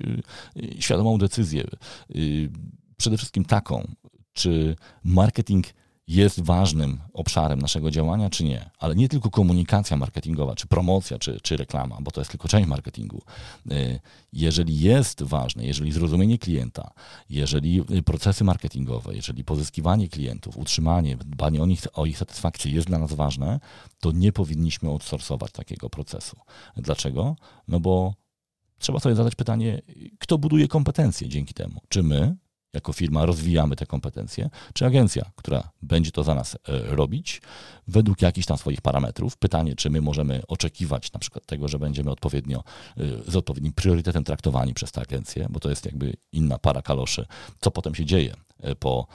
świadomą decyzję. Przede wszystkim taką, czy marketing jest ważnym obszarem naszego działania, czy nie. Ale nie tylko komunikacja marketingowa, czy promocja, czy, czy reklama, bo to jest tylko część marketingu. Y, jeżeli jest ważne, jeżeli zrozumienie klienta, jeżeli procesy marketingowe, jeżeli pozyskiwanie klientów, utrzymanie, dbanie o, nich, o ich satysfakcję jest dla nas ważne, to nie powinniśmy outsourcować takiego procesu. Dlaczego? No bo trzeba sobie zadać pytanie, kto buduje kompetencje dzięki temu? Czy my, jako firma rozwijamy te kompetencje, czy agencja, która będzie to za nas e, robić według jakichś tam swoich parametrów. Pytanie, czy my możemy oczekiwać na przykład tego, że będziemy odpowiednio, e, z odpowiednim priorytetem traktowani przez tę agencję, bo to jest jakby inna para kaloszy, co potem się dzieje e, po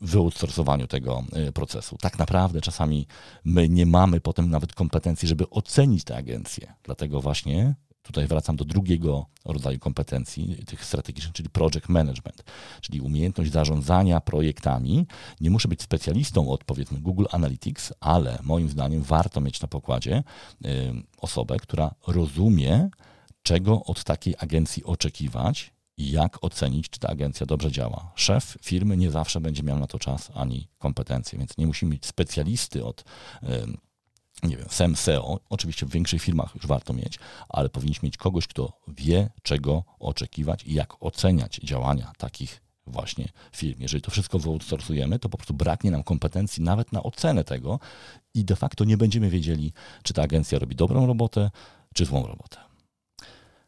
wyoutsourcowaniu tego procesu. Tak naprawdę czasami my nie mamy potem nawet kompetencji, żeby ocenić tę agencję. Dlatego właśnie Tutaj wracam do drugiego rodzaju kompetencji, tych strategicznych, czyli project management, czyli umiejętność zarządzania projektami. Nie muszę być specjalistą od powiedzmy Google Analytics, ale moim zdaniem warto mieć na pokładzie y, osobę, która rozumie, czego od takiej agencji oczekiwać i jak ocenić, czy ta agencja dobrze działa. Szef firmy nie zawsze będzie miał na to czas ani kompetencje, więc nie musimy mieć specjalisty od y, nie wiem, SEM, SEO, oczywiście w większych firmach już warto mieć, ale powinniśmy mieć kogoś, kto wie, czego oczekiwać i jak oceniać działania takich właśnie firm. Jeżeli to wszystko wyoutsourcujemy, to po prostu braknie nam kompetencji nawet na ocenę tego i de facto nie będziemy wiedzieli, czy ta agencja robi dobrą robotę, czy złą robotę.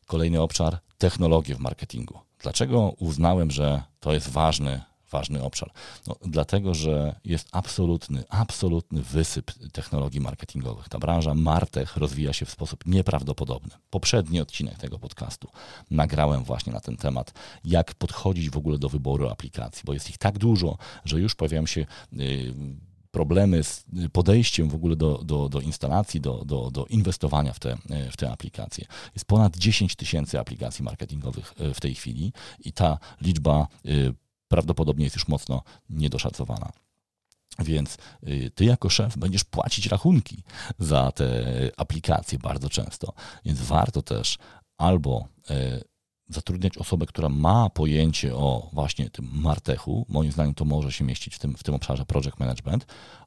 Kolejny obszar technologie w marketingu. Dlaczego uznałem, że to jest ważny ważny obszar? No, dlatego, że jest absolutny, absolutny wysyp technologii marketingowych. Ta branża Martech rozwija się w sposób nieprawdopodobny. Poprzedni odcinek tego podcastu nagrałem właśnie na ten temat, jak podchodzić w ogóle do wyboru aplikacji, bo jest ich tak dużo, że już pojawiają się yy, problemy z podejściem w ogóle do, do, do instalacji, do, do, do inwestowania w te, w te aplikacje. Jest ponad 10 tysięcy aplikacji marketingowych w tej chwili i ta liczba y, prawdopodobnie jest już mocno niedoszacowana. Więc y, ty jako szef będziesz płacić rachunki za te aplikacje bardzo często. Więc warto też albo y, zatrudniać osobę, która ma pojęcie o właśnie tym martechu, moim zdaniem to może się mieścić w tym, w tym obszarze project management,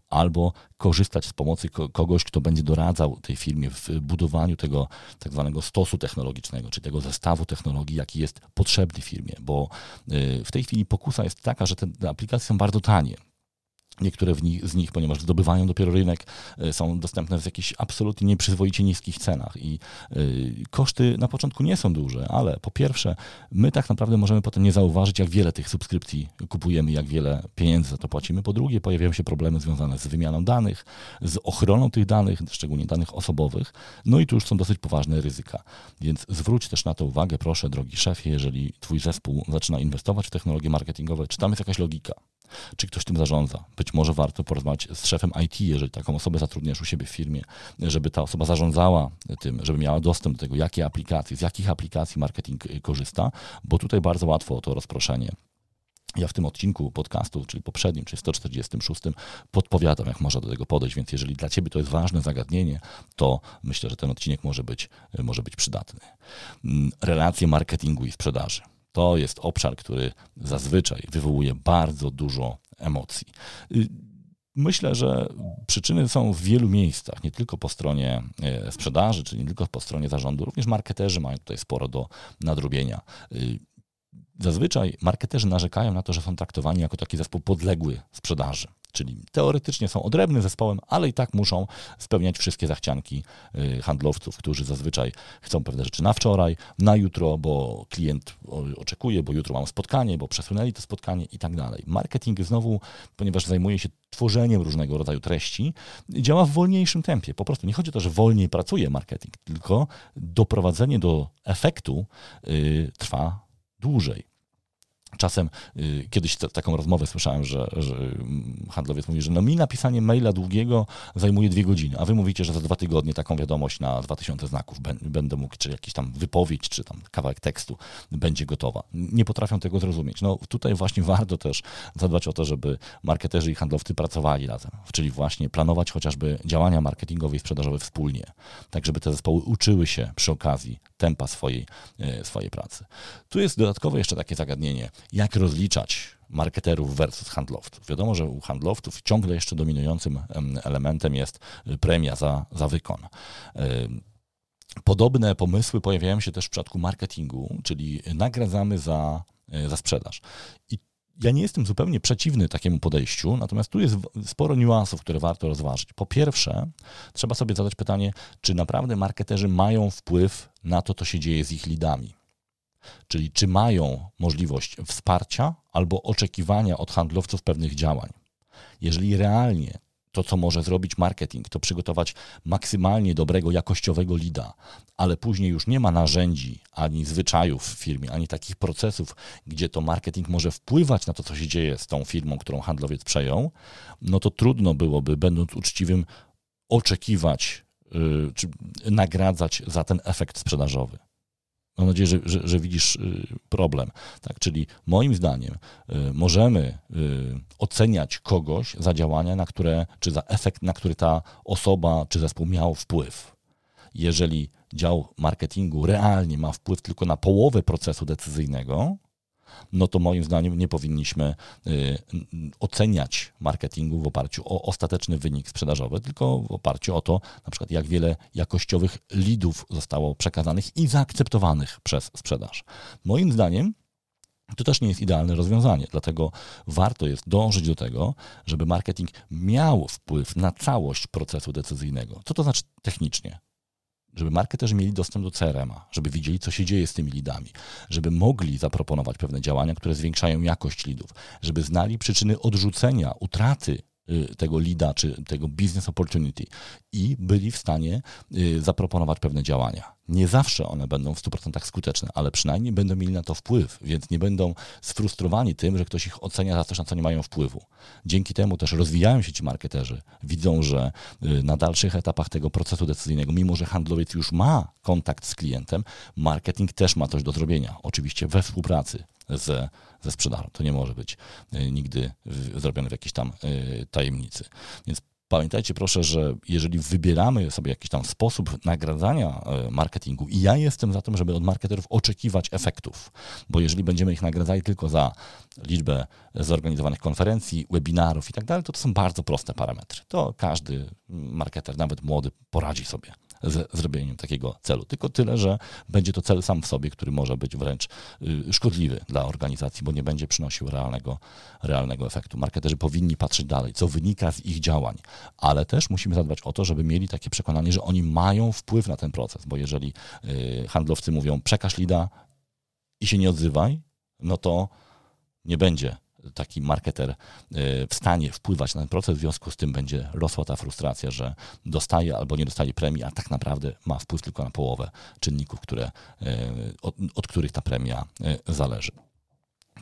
albo korzystać z pomocy kogoś, kto będzie doradzał tej firmie w budowaniu tego tak zwanego stosu technologicznego, czy tego zestawu technologii, jaki jest potrzebny firmie, bo y, w tej chwili pokusa jest taka, że te aplikacje są bardzo tanie. Niektóre z nich, ponieważ zdobywają dopiero rynek, e, są dostępne w jakichś absolutnie nieprzyzwoicie niskich cenach i y, koszty na początku nie są duże, ale po pierwsze, my tak naprawdę możemy potem nie zauważyć, jak wiele tych subskrypcji kupujemy, jak wiele pieniędzy za to płacimy. Po drugie, pojawiają się problemy związane z wymianą danych, z ochroną tych danych, szczególnie danych osobowych, no i tu już są dosyć poważne ryzyka. Więc zwróć też na to uwagę, proszę, drogi szefie, jeżeli twój zespół zaczyna inwestować w technologie marketingowe, czy tam jest jakaś logika czy ktoś tym zarządza. Być może warto porozmawiać z szefem IT, jeżeli taką osobę zatrudniasz u siebie w firmie, żeby ta osoba zarządzała tym, żeby miała dostęp do tego, jakie aplikacje, z jakich aplikacji marketing korzysta, bo tutaj bardzo łatwo o to rozproszenie ja w tym odcinku podcastu, czyli poprzednim, czyli 146, podpowiadam, jak można do tego podejść, więc jeżeli dla Ciebie to jest ważne zagadnienie, to myślę, że ten odcinek może być, może być przydatny. Mm, relacje marketingu i sprzedaży. To jest obszar, który zazwyczaj wywołuje bardzo dużo emocji. Y, myślę, że przyczyny są w wielu miejscach, nie tylko po stronie e, sprzedaży, czy nie tylko po stronie zarządu, również marketerzy mają tutaj sporo do nadrobienia. Zazwyczaj marketerzy narzekają na to, że są traktowani jako taki zespół podległy sprzedaży czyli teoretycznie są odrębnym zespołem, ale i tak muszą spełniać wszystkie zachcianki y, handlowców, którzy zazwyczaj chcą pewne rzeczy na wczoraj, na jutro, bo klient oczekuje, bo jutro mam spotkanie, bo przesunęli to spotkanie i tak dalej. Marketing znowu, ponieważ zajmuje się tworzeniem różnego rodzaju treści, działa w wolniejszym tempie. Po prostu nie chodzi o to, że wolniej pracuje marketing, tylko doprowadzenie do efektu yy, trwa dłużej. Czasem y, kiedyś t- taką rozmowę słyszałem, że, że, handlowiec mówi, że no mi napisanie maila długiego zajmuje dwie godziny, a wy mówicie, że za dwa tygodnie taką wiadomość na 2000 znaków będę mógł, czy jakiś tam wypowiedź, czy tam kawałek tekstu będzie gotowa. Nie potrafią tego zrozumieć. No tutaj właśnie warto też zadbać o to, żeby marketerzy i handlowcy pracowali razem, czyli właśnie planować chociażby działania marketingowe i sprzedażowe wspólnie, tak żeby te zespoły uczyły się przy okazji tempa swojej, e, swojej pracy. Tu jest dodatkowo jeszcze takie zagadnienie, jak rozliczać marketerów versus handlowców. Wiadomo, że u handlowców ciągle jeszcze dominującym elementem jest y, premia za, za wykon. Podobne pomysły pojawiają się też w przypadku marketingu, czyli nagradzamy za, y, za sprzedaż. I ja nie jestem zupełnie przeciwny takiemu podejściu, natomiast tu jest sporo niuansów, które warto rozważyć. Po pierwsze, trzeba sobie zadać pytanie, czy naprawdę marketerzy mają wpływ na to, co się dzieje z ich lidami. Czyli czy mają możliwość wsparcia albo oczekiwania od handlowców pewnych działań. Jeżeli realnie to, co może zrobić marketing, to przygotować maksymalnie dobrego, jakościowego lida, ale później już nie ma narzędzi, ani zwyczajów w firmie, ani takich procesów, gdzie to marketing może wpływać na to, co się dzieje z tą firmą, którą handlowiec przejął, no to trudno byłoby, będąc uczciwym, oczekiwać yy, czy nagradzać za ten efekt sprzedażowy. Mam nadzieję, że, że, że, widzisz y, problem. Tak? Czyli moim zdaniem y, możemy y, oceniać kogoś za działania, na które, czy za efekt, na który ta osoba czy zespół miał wpływ. Jeżeli dział marketingu realnie ma wpływ tylko na połowę procesu decyzyjnego, no to moim zdaniem nie powinniśmy y, oceniać marketingu w oparciu o ostateczny wynik sprzedażowy, tylko w oparciu o to, na przykład jak wiele jakościowych lidów zostało przekazanych i zaakceptowanych przez sprzedaż. Moim zdaniem to też nie jest idealne rozwiązanie, dlatego warto jest dążyć do tego, żeby marketing miał wpływ na całość procesu decyzyjnego. Co to znaczy technicznie? Żeby marketerzy mieli dostęp do CRM-a, żeby widzieli, co się dzieje z tymi lidami, żeby mogli zaproponować pewne działania, które zwiększają jakość lidów, żeby znali przyczyny odrzucenia, utraty Y, tego lida czy tego business opportunity i byli w stanie y, zaproponować pewne działania. Nie zawsze one będą w 100% skuteczne, ale przynajmniej będą mieli na to wpływ, więc nie będą sfrustrowani tym, że ktoś ich ocenia za coś, na co nie mają wpływu. Dzięki temu też rozwijają się ci marketerzy. Widzą, że y, na dalszych etapach tego procesu decyzyjnego, mimo że handlowiec już ma kontakt z klientem, marketing też ma coś do zrobienia. Oczywiście we współpracy ze, ze sprzedażą. To nie może być e, nigdy zrobione w jakiejś tam e, tajemnicy. Więc Pamiętajcie proszę, że jeżeli wybieramy sobie jakiś tam sposób nagradzania e, marketingu i ja jestem za tym, żeby od marketerów oczekiwać efektów, bo jeżeli będziemy ich nagradzali tylko za liczbę zorganizowanych konferencji, webinarów i tak dalej, to to są bardzo proste parametry. To każdy marketer, nawet młody, poradzi sobie z zrobieniem takiego celu. Tylko tyle, że będzie to cel sam w sobie, który może być wręcz y, szkodliwy dla organizacji, bo nie będzie przynosił realnego, realnego efektu. Marketerzy powinni patrzeć dalej, co wynika z ich działań, ale też musimy zadbać o to, żeby mieli takie przekonanie, że oni mają wpływ na ten proces, bo jeżeli y, handlowcy mówią przekaż lida i się nie odzywaj, no to nie będzie taki marketer e, w stanie wpływać na ten proces, w związku z tym będzie rosła ta frustracja, że dostaje albo nie dostaje premii, a tak naprawdę ma wpływ tylko na połowę czynników, które, e, od, od których ta premia e, zależy.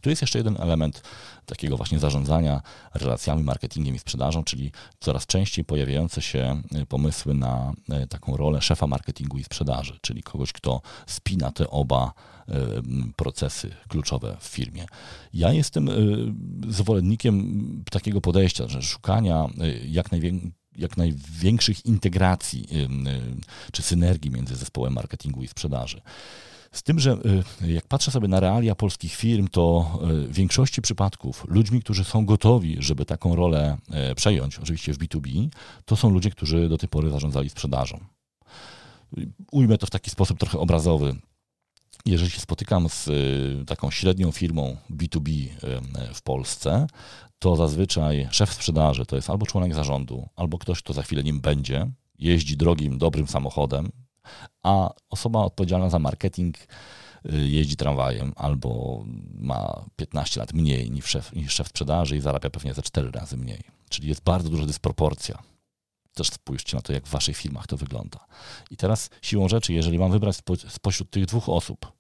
Tu jest jeszcze jeden element takiego właśnie zarządzania relacjami, marketingiem i sprzedażą, czyli coraz częściej pojawiające się pomysły na taką rolę szefa marketingu i sprzedaży, czyli kogoś, kto spina te oba procesy kluczowe w firmie. Ja jestem e, zwolennikiem takiego podejścia, że szukania e, jak największych jak największych integracji czy synergii między zespołem marketingu i sprzedaży. Z tym, że jak patrzę sobie na realia polskich firm, to w większości przypadków ludźmi, którzy są gotowi, żeby taką rolę przejąć, oczywiście w B2B, to są ludzie, którzy do tej pory zarządzali sprzedażą. Ujmę to w taki sposób trochę obrazowy jeżeli się spotykam z y, taką średnią firmą B2B w Polsce, to zazwyczaj szef sprzedaży to jest albo członek zarządu, albo ktoś, kto za chwilę nim będzie, jeździ drogim, dobrym samochodem, a osoba odpowiedzialna za marketing y, jeździ tramwajem albo ma 15 lat mniej niż szef, niż szef sprzedaży i zarabia pewnie za 4 razy mniej. Czyli jest bardzo duża dysproporcja też spójrzcie na to, jak w waszych firmach to wygląda. I teraz siłą rzeczy, jeżeli mam wybrać spo, spośród tych dwóch osób,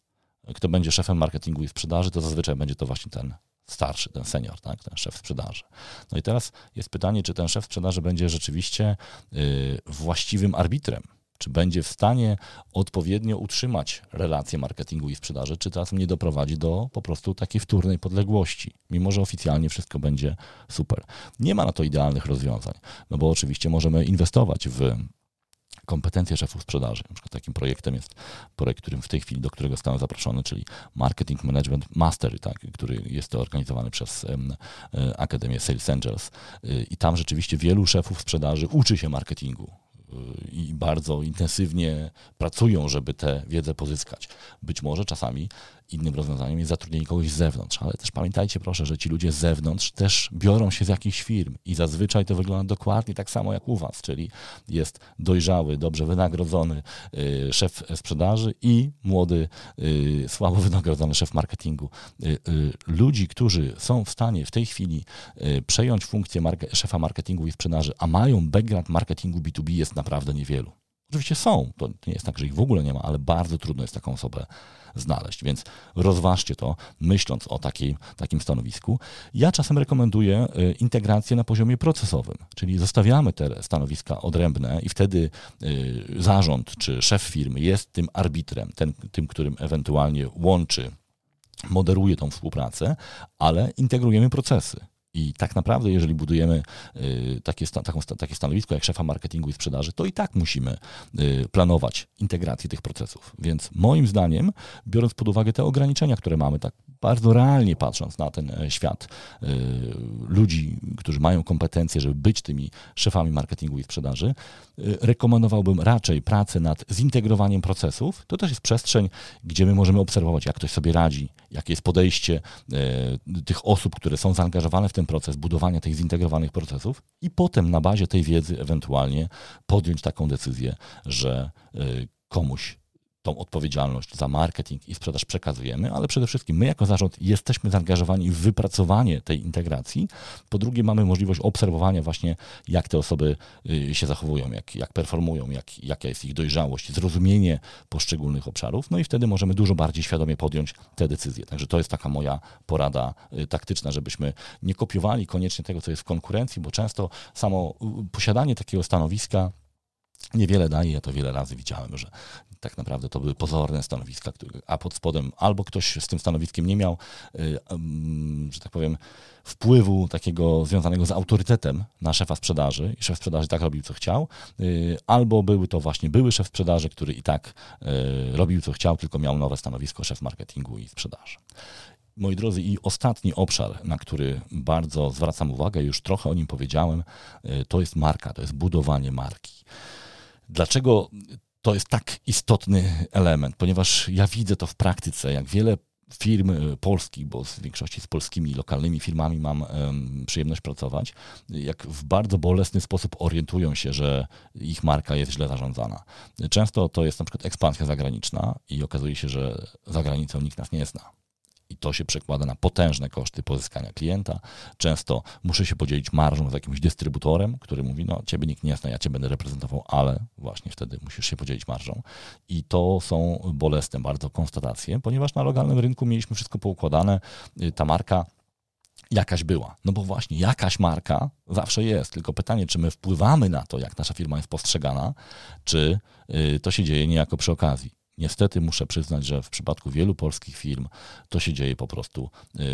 kto będzie szefem marketingu i sprzedaży, to zazwyczaj będzie to właśnie ten starszy, ten senior, tak, ten szef sprzedaży. No i teraz jest pytanie, czy ten szef sprzedaży będzie rzeczywiście yy, właściwym arbitrem czy będzie w stanie odpowiednio utrzymać relacje marketingu i sprzedaży, czy czasem nie doprowadzi do po prostu takiej wtórnej podległości, mimo że oficjalnie wszystko będzie super. Nie ma na to idealnych rozwiązań, no bo oczywiście możemy inwestować w kompetencje szefów sprzedaży. Na przykład takim projektem jest projekt, którym w tej chwili, do którego zostałem zaproszony, czyli Marketing Management Mastery, tak, który jest organizowany przez um, Akademię Sales Angels. Y, I tam rzeczywiście wielu szefów sprzedaży uczy się marketingu i bardzo intensywnie pracują, żeby tę wiedzę pozyskać. Być może czasami innym rozwiązaniem jest zatrudnienie kogoś z zewnątrz, ale też pamiętajcie proszę, że ci ludzie z zewnątrz też biorą się z jakichś firm i zazwyczaj to wygląda dokładnie tak samo jak u was, czyli jest dojrzały, dobrze wynagrodzony y, szef sprzedaży i młody, y, słabo wynagrodzony szef marketingu. Y, ludzi, którzy są w stanie w tej chwili przejąć funkcję szefa marketingu i sprzedaży, a mają background marketingu B2B jest naprawdę niewielu. Oczywiście są, to nie jest tak, że ich w ogóle nie ma, ale bardzo trudno jest taką osobę znaleźć, więc rozważcie to, myśląc o takiej, takim stanowisku. Ja czasem rekomenduję y, integrację na poziomie procesowym, czyli zostawiamy te stanowiska odrębne i wtedy y, zarząd czy szef firmy jest tym arbitrem, ten, tym, którym ewentualnie łączy moderuje tą współpracę, ale integrujemy procesy. I tak naprawdę, jeżeli budujemy y, takie, taką, takie stanowisko jak szefa marketingu i sprzedaży, to i tak musimy y, planować integrację tych procesów. Więc moim zdaniem, biorąc pod uwagę te ograniczenia, które mamy, tak bardzo realnie patrząc na ten e, świat y, ludzi, którzy mają kompetencje, żeby być tymi szefami marketingu i sprzedaży, rekomendowałbym raczej pracę nad zintegrowaniem procesów. To też jest przestrzeń, gdzie my możemy obserwować, jak ktoś sobie radzi, jakie jest podejście tych osób, które są zaangażowane w ten proces budowania tych zintegrowanych procesów i potem na bazie tej wiedzy ewentualnie podjąć taką decyzję, że y, komuś tą odpowiedzialność za marketing i sprzedaż przekazujemy, ale przede wszystkim my jako zarząd jesteśmy zaangażowani w wypracowanie tej integracji. Po drugie mamy możliwość obserwowania właśnie, jak te osoby y, się zachowują, jak, jak performują, jak, jaka jest ich dojrzałość, zrozumienie poszczególnych obszarów, no i wtedy możemy dużo bardziej świadomie podjąć te decyzje. Także to jest taka moja porada y, taktyczna, żebyśmy nie kopiowali koniecznie tego, co jest w konkurencji, bo często samo y, posiadanie takiego stanowiska niewiele daje. Ja to wiele razy widziałem, że tak naprawdę to były pozorne stanowiska, a pod spodem albo ktoś z tym stanowiskiem nie miał, y, że tak powiem, wpływu takiego związanego z autorytetem na szefa sprzedaży i szef sprzedaży tak robił, co chciał, y, albo był to właśnie były szef sprzedaży, który i tak y, robił, co chciał, tylko miał nowe stanowisko szef marketingu i sprzedaży. Moi drodzy, i ostatni obszar, na który bardzo zwracam uwagę, już trochę o nim powiedziałem, to jest marka, to jest budowanie marki. Dlaczego to jest tak istotny element? Ponieważ ja widzę to w praktyce, jak wiele firm e, polskich, bo w większości z polskimi lokalnymi firmami mam um, przyjemność pracować, jak w bardzo bolesny sposób orientują się, że ich marka jest źle zarządzana. Często to jest na przykład ekspansja zagraniczna i okazuje się, że za granicą nikt nas nie zna i to się przekłada na potężne koszty pozyskania klienta. Często muszę się podzielić marżą z jakimś dystrybutorem, który mówi, no ciebie nikt nie zna, ja cię będę reprezentował, ale właśnie wtedy musisz się podzielić marżą. I to są bolesne bardzo konstatacje, ponieważ na lokalnym rynku mieliśmy wszystko poukładane, y, ta marka jakaś była. No bo właśnie jakaś marka zawsze jest, tylko pytanie, czy my wpływamy na to, jak nasza firma jest postrzegana, czy y, to się dzieje niejako przy okazji. Niestety muszę przyznać, że w przypadku wielu polskich firm to się dzieje po prostu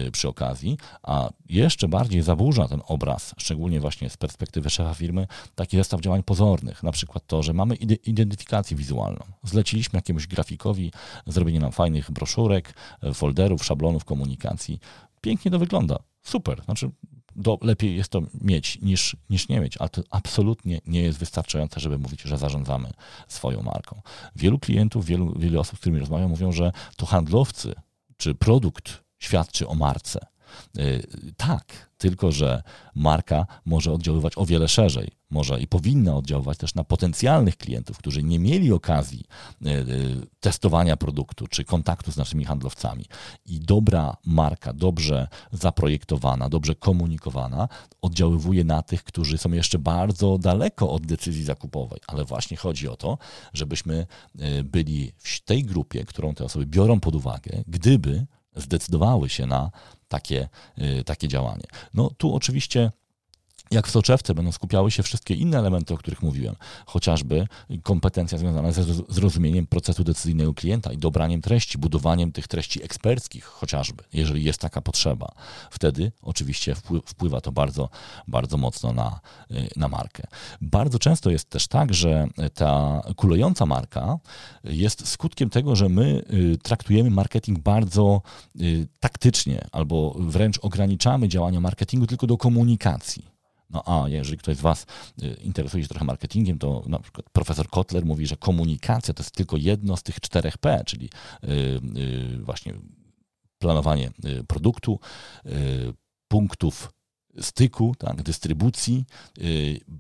y, przy okazji, a jeszcze bardziej zaburza ten obraz, szczególnie właśnie z perspektywy szefa firmy, taki zestaw działań pozornych. Na przykład to, że mamy identyfikację wizualną. Zleciliśmy jakiemuś grafikowi zrobienie nam fajnych broszurek, folderów, szablonów komunikacji. Pięknie to wygląda. Super. Znaczy, do, lepiej jest to mieć niż, niż nie mieć, ale to absolutnie nie jest wystarczające, żeby mówić, że zarządzamy swoją marką. Wielu klientów, wielu, wielu osób, z którymi rozmawiam, mówią, że to handlowcy czy produkt świadczy o marce. Y, tak, tylko że marka może oddziaływać o wiele szerzej. Może i powinna oddziaływać też na potencjalnych klientów, którzy nie mieli okazji y, y, testowania produktu czy kontaktu z naszymi handlowcami. I dobra marka, dobrze zaprojektowana, dobrze komunikowana, oddziaływuje na tych, którzy są jeszcze bardzo daleko od decyzji zakupowej. Ale właśnie chodzi o to, żebyśmy byli w tej grupie, którą te osoby biorą pod uwagę, gdyby zdecydowały się na takie, y, takie działanie. No tu oczywiście jak w soczewce będą skupiały się wszystkie inne elementy, o których mówiłem, chociażby kompetencja związana ze zrozumieniem procesu decyzyjnego klienta i dobraniem treści, budowaniem tych treści eksperckich chociażby, jeżeli jest taka potrzeba. Wtedy oczywiście wpływa to bardzo, bardzo mocno na, na markę. Bardzo często jest też tak, że ta kulejąca marka jest skutkiem tego, że my y, traktujemy marketing bardzo y, taktycznie albo wręcz ograniczamy działania marketingu tylko do komunikacji. No a jeżeli ktoś z Was y, interesuje się trochę marketingiem, to na przykład profesor Kotler mówi, że komunikacja to jest tylko jedno z tych czterech P, czyli y, y, właśnie planowanie produktu, punktów styku, tak, dystrybucji,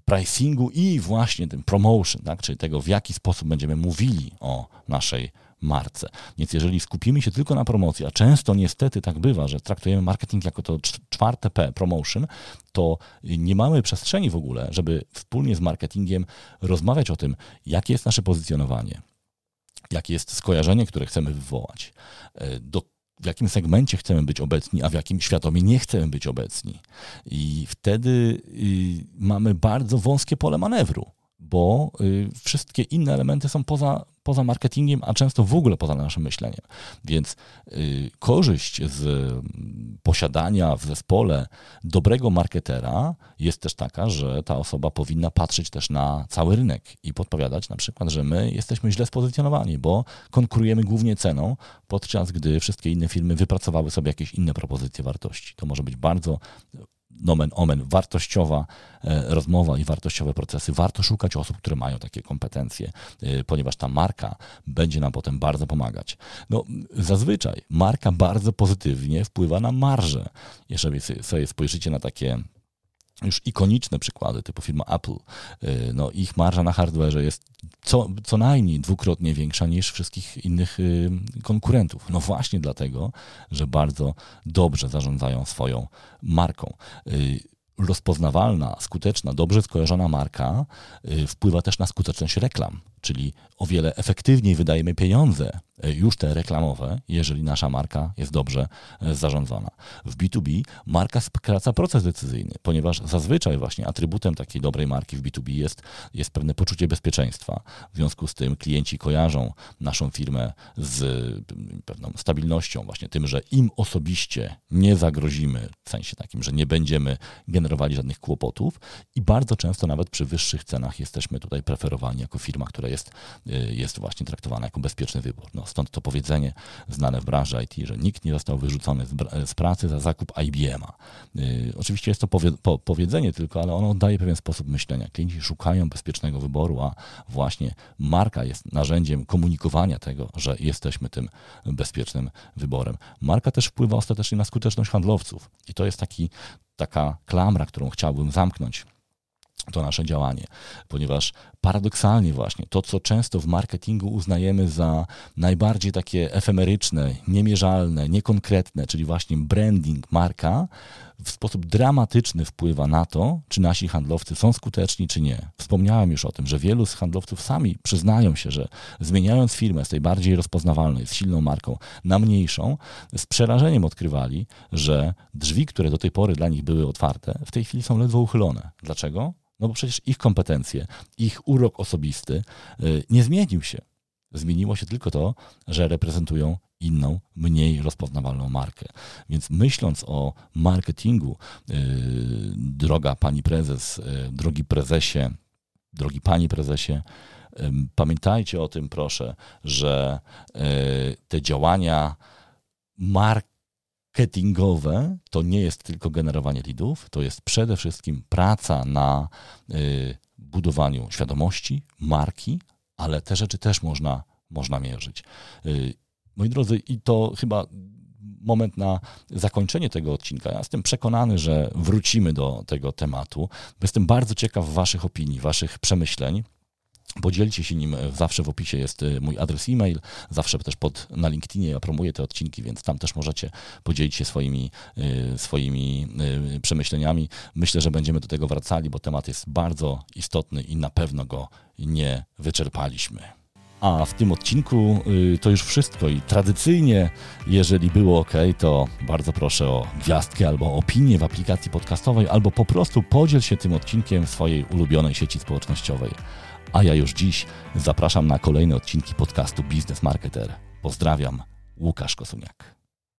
pricingu i właśnie tym promotion, tak, czyli tego, w jaki sposób będziemy mówili o naszej marce. Więc jeżeli skupimy się tylko na promocji, a często niestety tak bywa, że traktujemy marketing jako to czwarte P, promotion, to nie mamy przestrzeni w ogóle, żeby wspólnie z marketingiem rozmawiać o tym, jakie jest nasze pozycjonowanie, jakie jest skojarzenie, które chcemy wywołać, e, do w jakim segmencie chcemy być obecni, a w jakim świadomie nie chcemy być obecni. I wtedy y, mamy bardzo wąskie pole manewru bo y, wszystkie inne elementy są poza, poza marketingiem, a często w ogóle poza naszym myśleniem. Więc y, korzyść z mm, posiadania w zespole dobrego marketera jest też taka, że ta osoba powinna patrzeć też na cały rynek i podpowiadać na przykład, że my jesteśmy źle spozycjonowani, bo konkurujemy głównie ceną, podczas gdy wszystkie inne firmy wypracowały sobie jakieś inne propozycje wartości. To może być bardzo nomen omen, wartościowa e, rozmowa i wartościowe procesy. Warto szukać osób, które mają takie kompetencje, e, ponieważ ta marka będzie nam potem bardzo pomagać. No, zazwyczaj marka bardzo pozytywnie wpływa na marżę. Jeżeli sobie spojrzycie na takie już ikoniczne przykłady, typu firma Apple, y, no ich marża na hardware jest co, co najmniej dwukrotnie większa niż wszystkich innych y, konkurentów. No właśnie dlatego, że bardzo dobrze zarządzają swoją marką y, rozpoznawalna, skuteczna, dobrze skojarzona marka wpływa też na skuteczność reklam. Czyli o wiele efektywniej wydajemy pieniądze, e, już te reklamowe, jeżeli nasza marka jest dobrze e, zarządzana. W B2B marka skraca proces decyzyjny, ponieważ zazwyczaj właśnie atrybutem takiej dobrej marki w B2B jest, jest pewne poczucie bezpieczeństwa. W związku z tym klienci kojarzą naszą firmę z pewną stabilnością, właśnie tym, że im osobiście nie zagrozimy, w sensie takim, że nie będziemy generowali żadnych kłopotów i bardzo często nawet przy wyższych cenach jesteśmy tutaj preferowani jako firma, która jest, y, jest właśnie traktowana jako bezpieczny wybór. No, stąd to powiedzenie znane w branży IT, że nikt nie został wyrzucony z, z pracy za zakup IBM-a. Yy, oczywiście jest to powie, po, powiedzenie tylko, ale ono oddaje pewien sposób myślenia. Klienci szukają bezpiecznego wyboru, a właśnie marka jest narzędziem komunikowania tego, że jesteśmy tym bezpiecznym wyborem. Marka też wpływa ostatecznie na skuteczność handlowców i to jest taki, taka klamra, którą chciałbym zamknąć to nasze działanie, ponieważ paradoksalnie właśnie to, co często w marketingu uznajemy za najbardziej takie efemeryczne, niemierzalne, niekonkretne, czyli właśnie branding, marka, w sposób dramatyczny wpływa na to, czy nasi handlowcy są skuteczni, czy nie. Wspomniałem już o tym, że wielu z handlowców sami przyznają się, że zmieniając firmę z tej bardziej rozpoznawalnej, z silną marką, na mniejszą, z przerażeniem odkrywali, że drzwi, które do tej pory dla nich były otwarte, w tej chwili są ledwo uchylone. Dlaczego? No bo przecież ich kompetencje, ich urok osobisty y, nie zmienił się. Zmieniło się tylko to, że reprezentują inną, mniej rozpoznawalną markę. Więc myśląc o marketingu, y, droga pani prezes, y, drogi prezesie, drogi pani prezesie, pamiętajcie o tym, proszę, że te działania mark marketingowe to nie jest tylko generowanie leadów, to jest przede wszystkim praca na budowaniu świadomości, marki, ale te rzeczy też można, można mierzyć. Moi drodzy, i to chyba moment na zakończenie tego odcinka. Ja jestem przekonany, że wrócimy do tego tematu. Jestem bardzo ciekaw Waszych opinii, Waszych przemyśleń. Podzielcie się nim, zawsze w opisie jest y, mój adres e-mail, zawsze też pod, na LinkedInie ja promuję te odcinki, więc tam też możecie podzielić się swoimi, y, swoimi y, przemyśleniami. Myślę, że będziemy do tego wracali, bo temat jest bardzo istotny i na pewno go nie wyczerpaliśmy. A w tym odcinku to już wszystko i tradycyjnie, jeżeli było ok, to bardzo proszę o gwiazdkę albo opinię w aplikacji podcastowej, albo po prostu podziel się tym odcinkiem w swojej ulubionej sieci społecznościowej. A ja już dziś zapraszam na kolejne odcinki podcastu Biznes Marketer. Pozdrawiam, Łukasz Kosuniak.